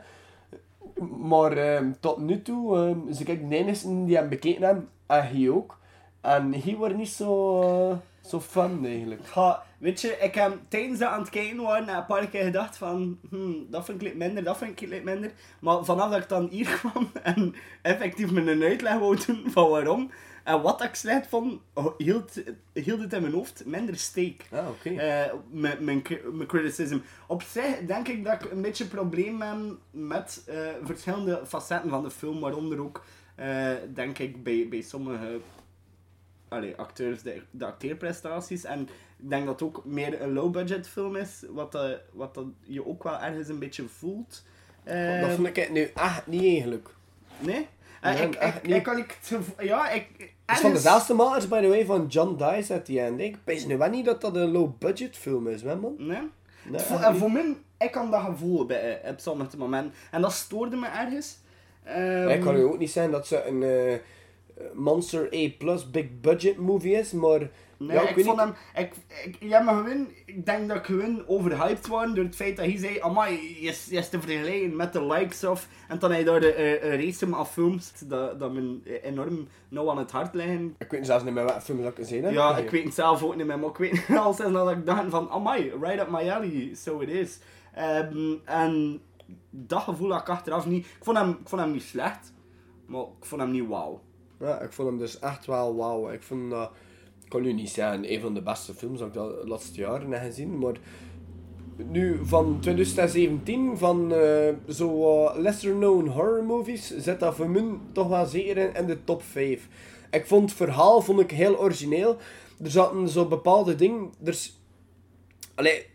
S1: Maar ehm, tot nu toe, ehm dus ik de die hem bekeken hebben, en hij ook. En hij wordt niet zo, eh, zo fun eigenlijk.
S2: Ja, weet je, ik heb tijdens dat aan het kijken een paar keer gedacht van, hmm, dat vind ik minder, dat vind ik minder. Maar vanaf dat ik dan hier kwam en effectief me een uitleg wou doen van waarom en wat ik slecht vond, hield, hield het in mijn hoofd minder steek.
S1: Ah, oké.
S2: Eh, mijn, mijn, mijn criticism. Op zich denk ik dat ik een beetje een probleem heb met eh, verschillende facetten van de film, waaronder ook, eh, denk ik, bij, bij sommige allee, acteurs, de, de acteerprestaties. En ik denk dat het ook meer een low-budget film is, wat, eh, wat dat je ook wel ergens een beetje voelt. Eh,
S1: dat vond ik nu echt niet eigenlijk.
S2: Nee?
S1: Nee,
S2: ik, ik, ik kan ik te- ja, ik...
S1: Het is van dezelfde makers, by the way, van John Dice at the end. Ik weet nu wel niet dat dat een low-budget film is, hè, man?
S2: Nee?
S1: Nee,
S2: Voor, en voor mij, ik kan dat gevoel bij, op sommige momenten. En dat stoorde me ergens. Ehm,
S1: ik kan u ook niet zeggen dat ze een eh, Monster A plus big budget movie is, maar...
S2: Nee,
S1: ja,
S2: ik, vond hem... Ik, ik, ja, maar gewoon... Ik denk dat ik gewoon overhyped was door het feit dat hij zei... Amai, je is, je is te vergelijken met de likes of... En dan hij daar de uh, uh, race af films dat, dat me enorm nauw aan het hart liggen.
S1: Ik weet zelfs niet meer wat film dat ik gezien heb.
S2: Ja, ik weet het zelf ook niet meer, maar ik weet al sinds dat ik dacht van... Amai, right up my alley, so it is. Um, en dat gevoel had ik achteraf niet... Ik vond hem, ik vond hem niet slecht, maar ik vond hem niet wauw.
S1: Ja, ik vond hem dus echt wel wauw. Ik vond. Kan nu niet zeggen, een van de beste films dat ik de laatste jaren heb gezien, maar... Nu, van 2017, van uh, zo uh, lesser-known horror movies, zit dat voor mij toch wel zeker in, in de top 5. Ik vond het verhaal vond ik heel origineel. Er zaten zo bepaalde dingen... Er. Allee,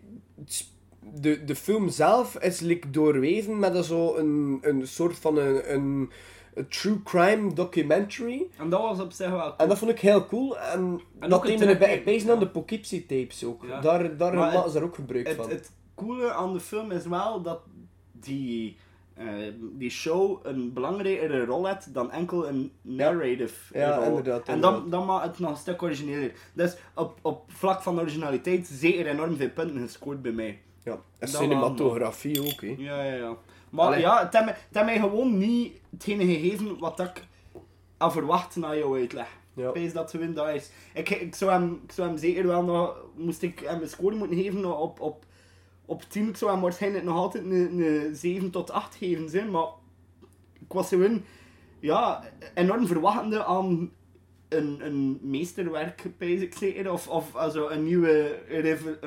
S1: de, de film zelf is like, doorweven met zo een, een soort van een, een, een true crime documentary.
S2: En dat was op zich wel cool.
S1: En dat vond ik heel cool. En, en dat deed me bij bezig aan de Poughkeepsie tapes ook. Ja. Daar, daar maken ze er ook gebruik
S2: het,
S1: van.
S2: Het coole aan de film is wel dat die, uh, die show een belangrijkere rol heeft dan enkel een narrative
S1: ja.
S2: rol.
S1: Ja, inderdaad.
S2: En dan, dan maakt het nog een stuk origineler. Dus op, op vlak van originaliteit zeker enorm veel punten gescoord bij mij.
S1: Ja, en cinematografie ook, hè.
S2: Ja, ja, ja. Maar Allee. ja, het heeft, mij, het heeft mij gewoon niet hetgene gegeven wat ik aan verwacht naar jou uitleg.
S1: Ja.
S2: Pees dat gewin dat is. Ik, ik, zou hem, ik zou hem zeker wel nog... Moest ik hem een score moeten geven op, op, op 10, ik zou hem waarschijnlijk nog altijd een, een 7 tot 8 geven zijn, maar ik was gewoon ja, enorm verwachtende aan een, een meesterwerk, pees ik zeker, of, of also een nieuwe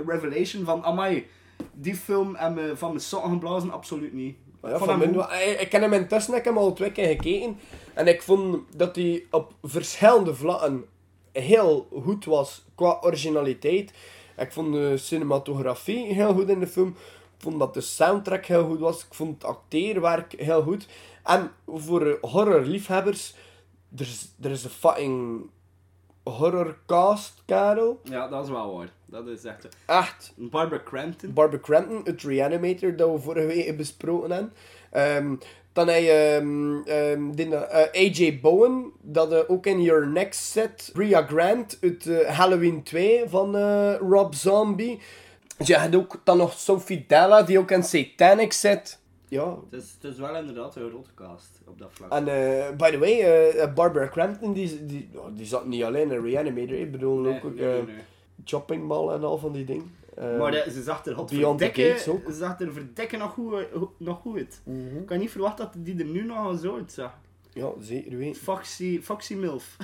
S2: revelation van, amai, die film en me van mijn sokken geblazen, absoluut niet.
S1: Ja, van mijn, ik ken hem intussen, ik heb hem al twee keer gekeken. En ik vond dat hij op verschillende vlakken heel goed was qua originaliteit. Ik vond de cinematografie heel goed in de film. Ik vond dat de soundtrack heel goed was. Ik vond het acteerwerk heel goed. En voor horrorliefhebbers, er is, er is een fucking horrorcast, Karel.
S2: Ja, dat is wel waar. Dat is echt...
S1: Echt.
S2: Barbara Crampton.
S1: Barbara Crampton, het Reanimator, dat we vorige week besproken hebben. Um, dan heb je um, um, die, uh, AJ Bowen, dat uh, ook in Your Next zit. Bria Grant uit uh, Halloween 2 van Rob Zombie. Je hebt ook dan nog Sophie Della, die ook in Satanic zit. Ja.
S2: Het is, het is wel inderdaad een grote cast op dat vlak.
S1: En by the way, Barbara Crampton, die, die, oh, die zat niet alleen in Reanimator, ik bedoel nee, ook nee, nee. Chopping Mall en al van die dingen.
S2: maar de, ze zag er
S1: Ehm, ook.
S2: Ze zag er verdikken nog goed, nog goed uit. Mm -hmm. Ik kan niet verwachten dat die er nu nog zo uitzag.
S1: Ja, zeker weet.
S2: Foxy, Foxy Milf.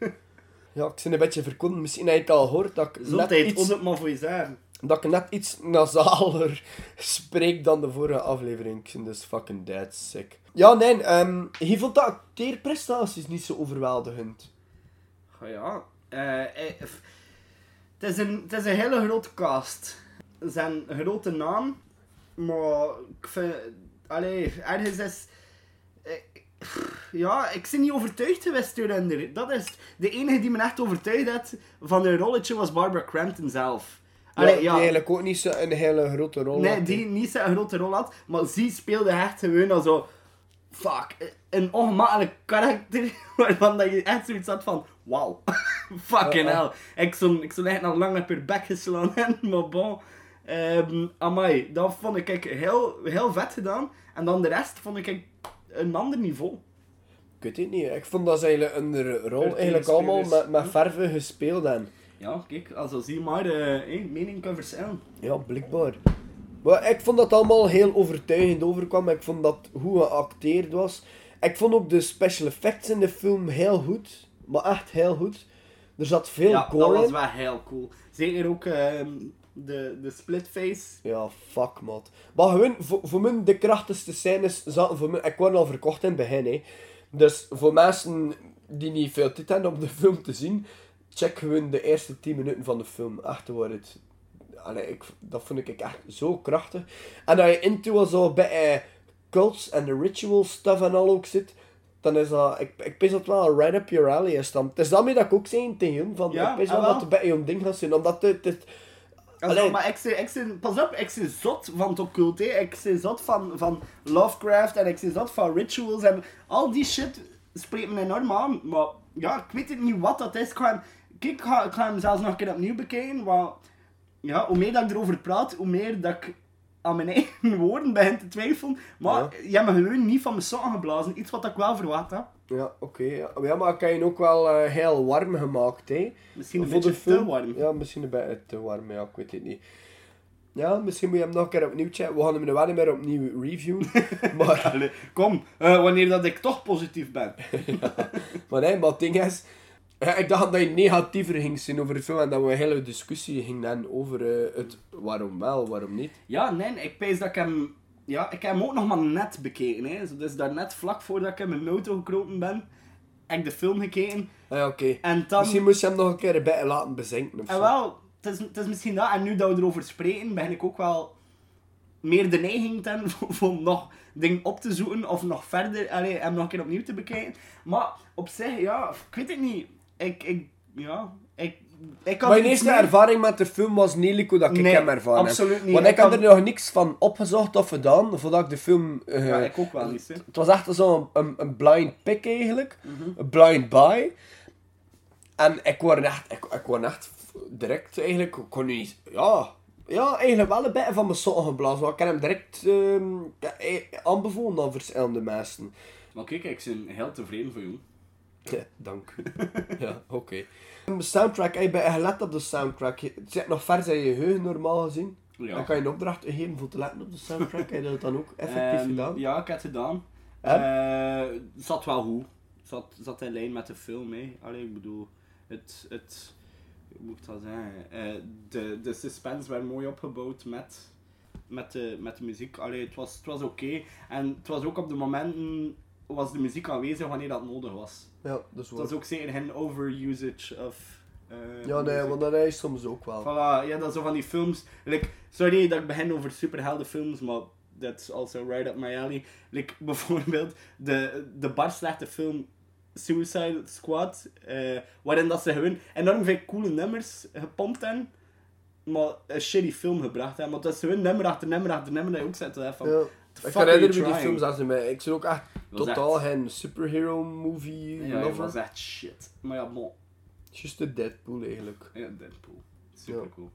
S1: ja, ik ben een beetje verkonden. Misschien heb je het al gehoord dat ik
S2: net iets... honderdmaal voor je zeggen.
S1: Dat ik net iets nasaler spreek dan de vorige aflevering. Ik dus fucking dead sick. Ja, nee, um, je vond de acteerprestaties niet zo overweldigend.
S2: Oh ja, uh, eh, het, is een, het is een hele grote cast. Het is een grote naam, maar ik vind... Allee, ergens is... Uh, ja, ik ben niet overtuigd geweest door hen. Dat is de enige die me echt overtuigd had van een rolletje was Barbara Crampton zelf.
S1: Allee, ja, die eigenlijk ook niet zo een hele grote rol
S2: nee,
S1: had.
S2: Nee, die niet zo'n grote rol had, maar ze speelde echt gewoon als zo... Fuck, een ongemakkelijk karakter waarvan dat je echt zoiets had van... Wauw, fucking hell. Ik zou ik echt nog lang op haar bek geslaan hebben, maar bon... Um, amai, dat vond ik heel, heel vet gedaan. En dan de rest vond ik een ander niveau.
S1: Ik weet het niet, ik vond dat ze eigenlijk een rol eigenlijk allemaal met, met verven gespeeld hebben.
S2: Ja, kijk, also zie maar, uh, eh, mening kan verschillen.
S1: Ja, blijkbaar. Maar ik vond dat allemaal heel overtuigend overkwam. Ik vond dat hoe geacteerd was. Ik vond ook de special effects in de film heel goed. Maar echt heel goed. Er zat veel
S2: ja,
S1: gore in.
S2: dat was wel heel cool. Zeker ook uh, de, de split face.
S1: Ja, fuck man. Maar gewoon, voor, voor mij de krachtigste scènes zaten voor mij... Ik word al verkocht in het begin, hè. Dus voor mensen die niet veel tijd hebben om de film te zien check gewoon de eerste 10 minuten van de film. Echt waar het. Allee, ik, dat vond ik echt zo krachtig. En dat je into zo bij uh, cults en de ritual stuff en al ook zit, dan is dat. Ik, ik pis dat wel right up your alley is dan. Het is daarmee dat ik ook zei tegen hem, van
S2: ja,
S1: ik pis wel dat het bij je ding gaat zijn, omdat het. het
S2: Allee, maar ik zei, ik zei, pas op, ik zei zot van het occult, hè. Ik zei zot van, van Lovecraft en ik zei zot van rituals en al die shit spreekt me enorm aan. Maar ja, ik weet het niet wat dat is. Ik ga hem, kijk, ik ga, ik ga hem zelfs nog een keer opnieuw bekijken, want ja, hoe meer dat ik erover praat, hoe meer dat ik aan mijn eigen woorden begin te twijfelen. Maar
S1: Ja.
S2: je hebt me gewoon niet van mijn sokken geblazen. Iets wat ik wel verwacht had.
S1: Ja, oké. ja. Maar ja, maar ik heb je ook wel eh, heel warm gemaakt, hè.
S2: Misschien een beetje te warm.
S1: Ja, misschien een beetje te warm, ja, ik weet het niet. Ja, misschien moet je hem nog een keer opnieuw checken. We gaan hem nu wel niet meer opnieuw reviewen. maar,
S2: Allee, kom, eh, wanneer dat ik toch positief ben.
S1: maar nee, maar het ding is... ja, ik dacht dat je negatiever ging zijn over de film en dat we een hele discussie gingen hebben over eh, het waarom wel, waarom niet.
S2: Ja, nee, ik pees dat ik hem... Ja, ik heb hem ook nog maar net bekeken, hè. Dus daarnet, vlak voordat ik in mijn auto gekropen ben, heb ik de film gekeken.
S1: Ah, ja, oké.
S2: En dan...
S1: Misschien moest je hem nog een keer een beetje laten bezinken of
S2: En
S1: zo.
S2: wel, het is, het is misschien dat. En nu dat we erover spreken, begin ik ook wel meer de neiging te hebben voor, om nog dingen op te zoeken of nog verder, allee, hem nog een keer opnieuw te bekijken. Maar op zich, ja, ik weet het niet. Ik, ik, ja, ik, ik had
S1: Mijn eerste ervaring met de film was niet like hoe dat ik
S2: Nee,
S1: hem ervaren
S2: absoluut
S1: heb.
S2: niet.
S1: Want ik,
S2: kan-
S1: er nog niks van opgezocht of gedaan voordat ik de film... eh,
S2: Ja, ik ook wel niet, hè.
S1: Het was echt zo'n een, een blind pick eigenlijk.
S2: Mhm.
S1: Een blind buy. En ik word echt, ik, ik word echt direct eigenlijk, ik kon niet, ja, ja, eigenlijk wel een beetje van mijn sokken geblazen. Want ik heb hem direct ehm, eh, aanbevolen aan verschillende mensen.
S2: Maar kijk, ik ben heel tevreden voor jou.
S1: Ja, dank u. ja, oké. De soundtrack, ik ben gelet op de soundtrack. Je- Het zit nog vers in je geheugen normaal gezien.
S2: Ja.
S1: Dan kan je een opdracht geven voor te letten op de soundtrack. Heb je dat dan ook effectief
S2: Ehm,
S1: gedaan?
S2: Ja, ik heb het gedaan. Eh, het zat wel goed. Het zat, zat in lijn met de film, hè. Allee, ik bedoel, het, het, hoe moet ik dat zeggen? Eh, de, de suspense werd mooi opgebouwd met, met, de, met de muziek. Allee, het was, het was oké. En het was ook op de momenten, was de muziek aanwezig wanneer dat nodig was.
S1: Ja, dat is waar.
S2: was ook zeker geen overusage of... eh,
S1: Ja, nee, want dat is soms ook wel.
S2: Voilà, ja, dat is zo van die films. Like, sorry dat ik begin over superheldenfilms, maar that's also right up my alley. Like, bijvoorbeeld de, de bar slechte film Suicide Squad, eh, waarin dat ze gewoon enorm veel coole nummers gepompt hebben, maar een shitty film gebracht hebben. Want dat is gewoon nummer achter nummer achter nummer dat je ook zet. hè, Van,
S1: Ja. Ik herinner me die films als ze mij. Ik ben ook echt totaal
S2: echt-
S1: geen superhero movie
S2: Ja, dat
S1: lover.
S2: was echt shit. Maar ja, bon.
S1: Just de Deadpool eigenlijk.
S2: Ja, Deadpool. Super
S1: Ja.
S2: cool.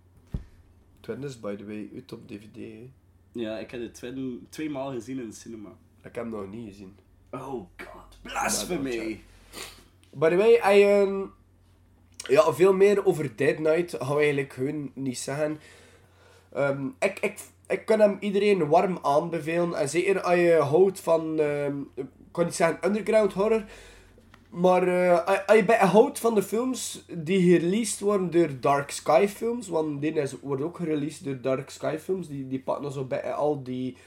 S1: Twin is by the way uit op DVD. hè.
S2: Ja, ik heb het twee, twee maal gezien in de cinema.
S1: Ik heb hem nog niet gezien.
S2: Oh god, blasphemy!
S1: By the way, hij, ehm, ja, veel meer over Dead Knight gaan we eigenlijk gewoon niet zeggen. Ehm, ik, ik, ik kan hem iedereen warm aanbevelen. En zeker als je houdt van, ehm, ik kan niet zeggen underground horror. Maar eh, als- je bij houdt van de films die gereleased worden door Dark Sky Films, want die is, wordt ook gereleased door Dark Sky Films, die, die pakken zo bij al die,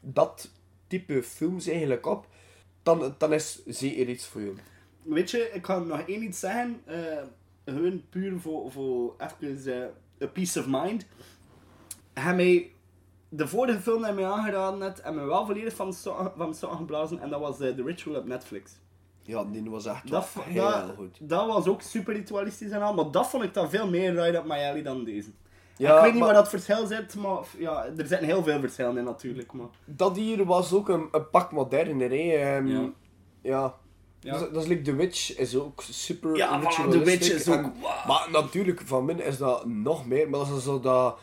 S1: dat type films eigenlijk op, dan, dan is zeker iets voor je.
S2: Weet je, ik kan nog één iets zeggen. eh gewoon puur voor, voor even eh, a peace of mind. Hij mij, de vorige film die mij aangeraden net, en me wel volledig van, mijn stokken geblazen. En dat was eh, The Ritual op Netflix.
S1: Ja, die was echt
S2: Dat,
S1: heel
S2: dat,
S1: goed.
S2: dat was ook super ritualistisch en al, maar dat vond ik dan veel meer right up my alley dan deze.
S1: Ja,
S2: ik weet niet waar dat verschil zit, maar ja, er zitten heel veel verschillen in natuurlijk. Maar.
S1: Dat hier was ook een, een pak moderner, hè. Ehm,
S2: Ja.
S1: ja.
S2: Ja.
S1: Dat, is- dat is like The Witch is ook super
S2: Ja, The Witch is ook-
S1: en- Maar natuurlijk, van min is dat nog meer. Maar dat is zo dat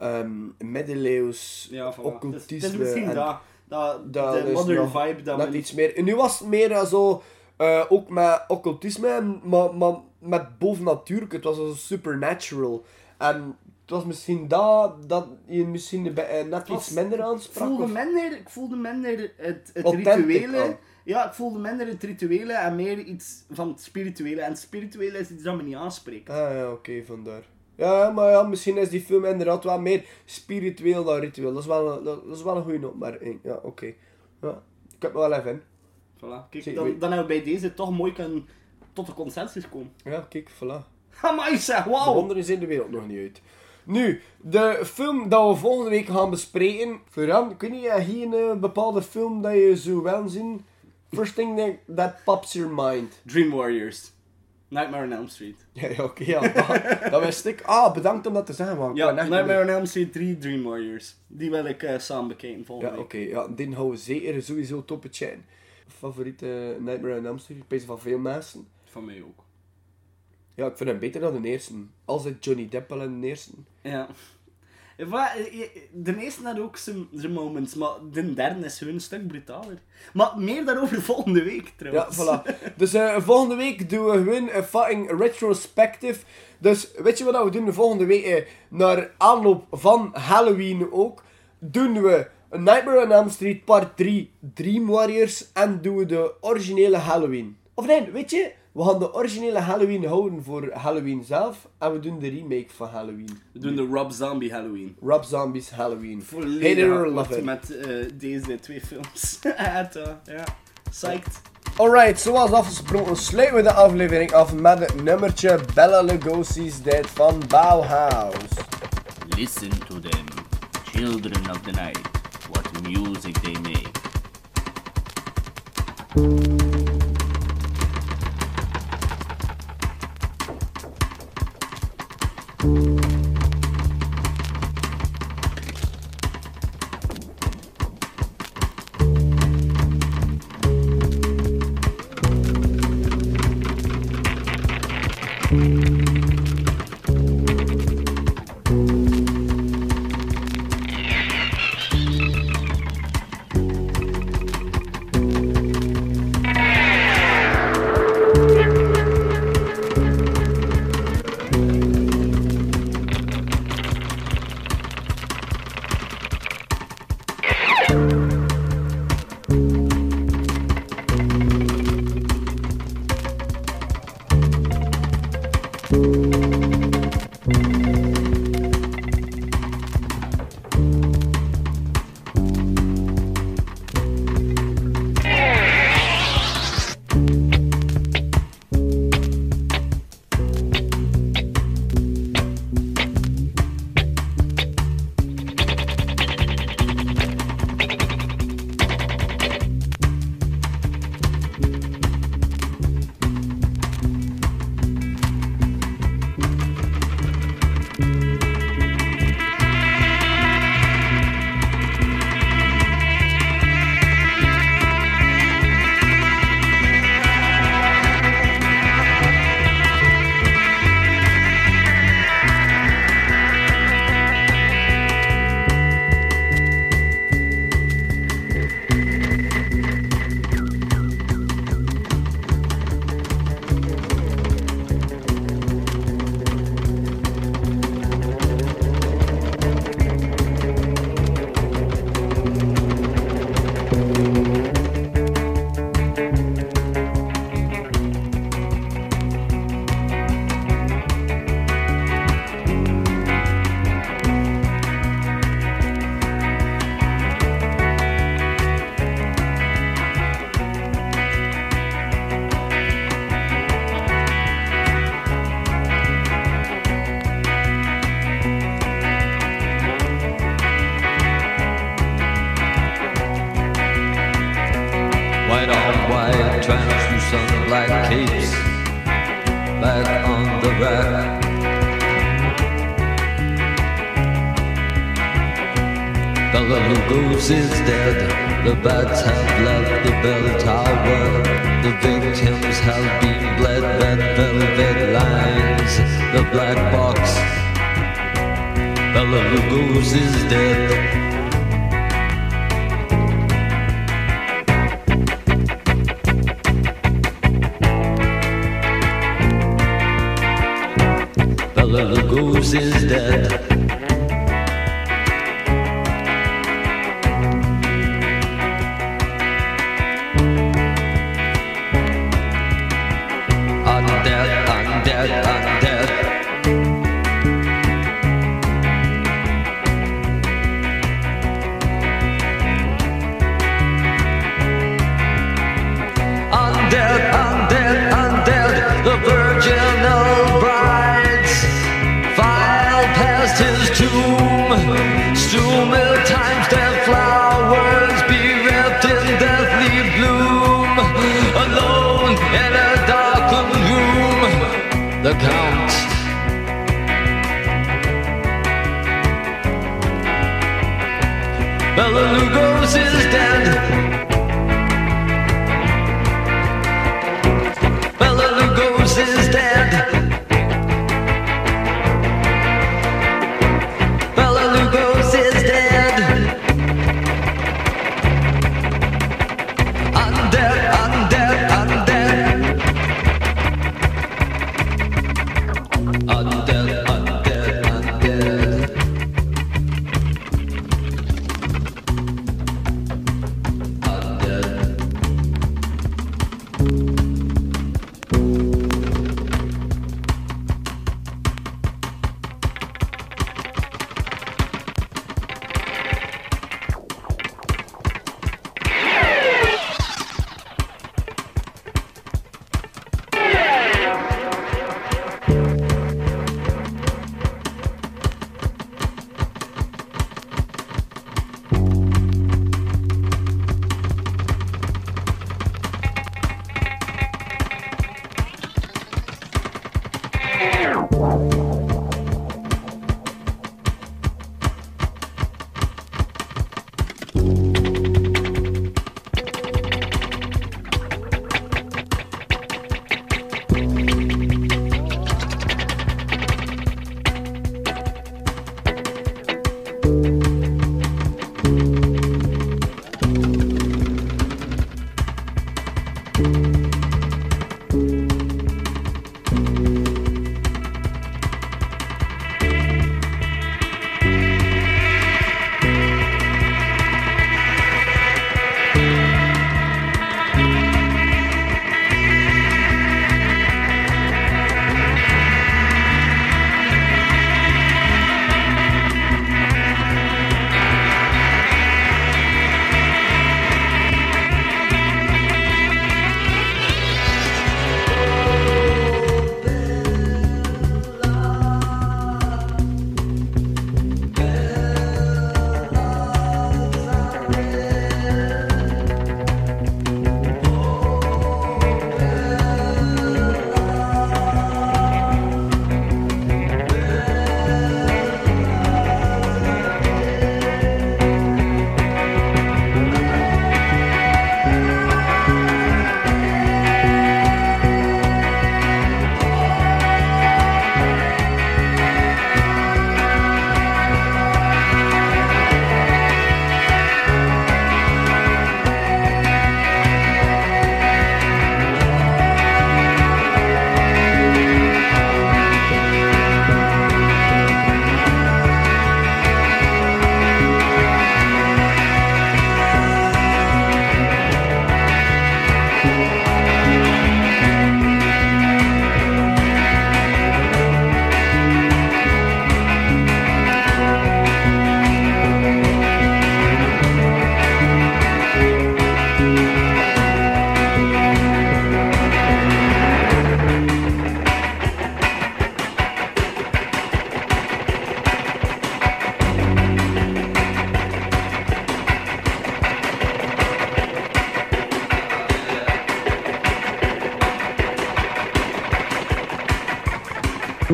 S1: ehm middeleeuws
S2: Ja, voilà.
S1: occultisme.
S2: Het is, het is misschien
S1: en
S2: dat, dat,
S1: dat
S2: de
S1: is
S2: modern
S1: nog
S2: vibe dat
S1: iets meer. En nu was het meer eh, zo, eh, ook met occultisme, maar, maar met bovennatuurlijk. Het was zo supernatural. En het was misschien dat, dat je misschien beetje net
S2: was-
S1: iets minder
S2: Ik
S1: aansprak.
S2: voelde
S1: of-
S2: minder, ik voelde minder het, het
S1: Authentic
S2: rituele.
S1: aan.
S2: Ja, ik voelde minder het rituele en meer iets van het spirituele. En het spirituele is iets dat me niet aanspreekt.
S1: Ah ja, oké, vandaar. Ja, maar ja, misschien is die film inderdaad wel meer spiritueel dan ritueel. Dat is wel een, dat, is wel een goede opmerking. Ja, oké. Ja, ik heb me wel even in.
S2: Voilà. Kijk, dan, dan hebben we bij deze toch mooi kunnen tot een consensus komen.
S1: Ja, kijk, voilà.
S2: Amai zeg,
S1: De
S2: wauw!
S1: wonderen zijn de wereld nog niet uit. Nu, de film dat we volgende week gaan bespreken. Florian, kun je hier een bepaalde film dat je zo wel zien? First thing that, that pops your mind.
S2: Dream Warriors. Nightmare on Elm Street.
S1: Ja, oké, ja. Dat, dat wist ik. Ah, bedankt om dat te zeggen, man.
S2: Ja, Nightmare on Elm Street 3 Dream Warriors. Die wil ik eh, samen bekijken volgende
S1: Ja, oké. Ja, die houden we zeker sowieso toppetje in. Favoriete Nightmare on Elm Street? Ik van veel mensen.
S2: Van mij ook.
S1: Ja, ik vind hem beter dan de eerste. Als het Johnny Depp wel in de eerste.
S2: Ja. Maar, eh, de eerste had ook zijn moments, maar de derde is gewoon een stuk brutaler. Maar meer daarover volgende week
S1: Ja,
S2: trouwens.
S1: voilà. Dus eh, volgende week doen we gewoon een fucking retrospective. Dus weet je wat we doen de volgende week? eh, naar aanloop van Halloween ook. Doen we Nightmare on Elm Street part 3 Dream Warriors. En doen we de originele Halloween. Of nee, weet je? We gaan de originele Halloween houden voor Halloween zelf. En we doen de remake van Halloween.
S2: We doen de Rob Zombie Halloween.
S1: Rob Zombie's Halloween.
S2: Volledig
S1: or
S2: akkoord
S1: love it.
S2: met eh, deze twee films. Het, ja, psyched.
S1: Alright, zoals afgesproken sluiten we de aflevering af met het nummertje Bella Lugosi's Dead van Bauhaus.
S13: Listen to them, children of the night, what music they make.
S14: Lugos is dead. The bats have left the bell tower. The victims have been bled. Red velvet lines. The black box. Bella Lugos is dead. Bella Lugos is dead.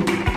S2: Fui.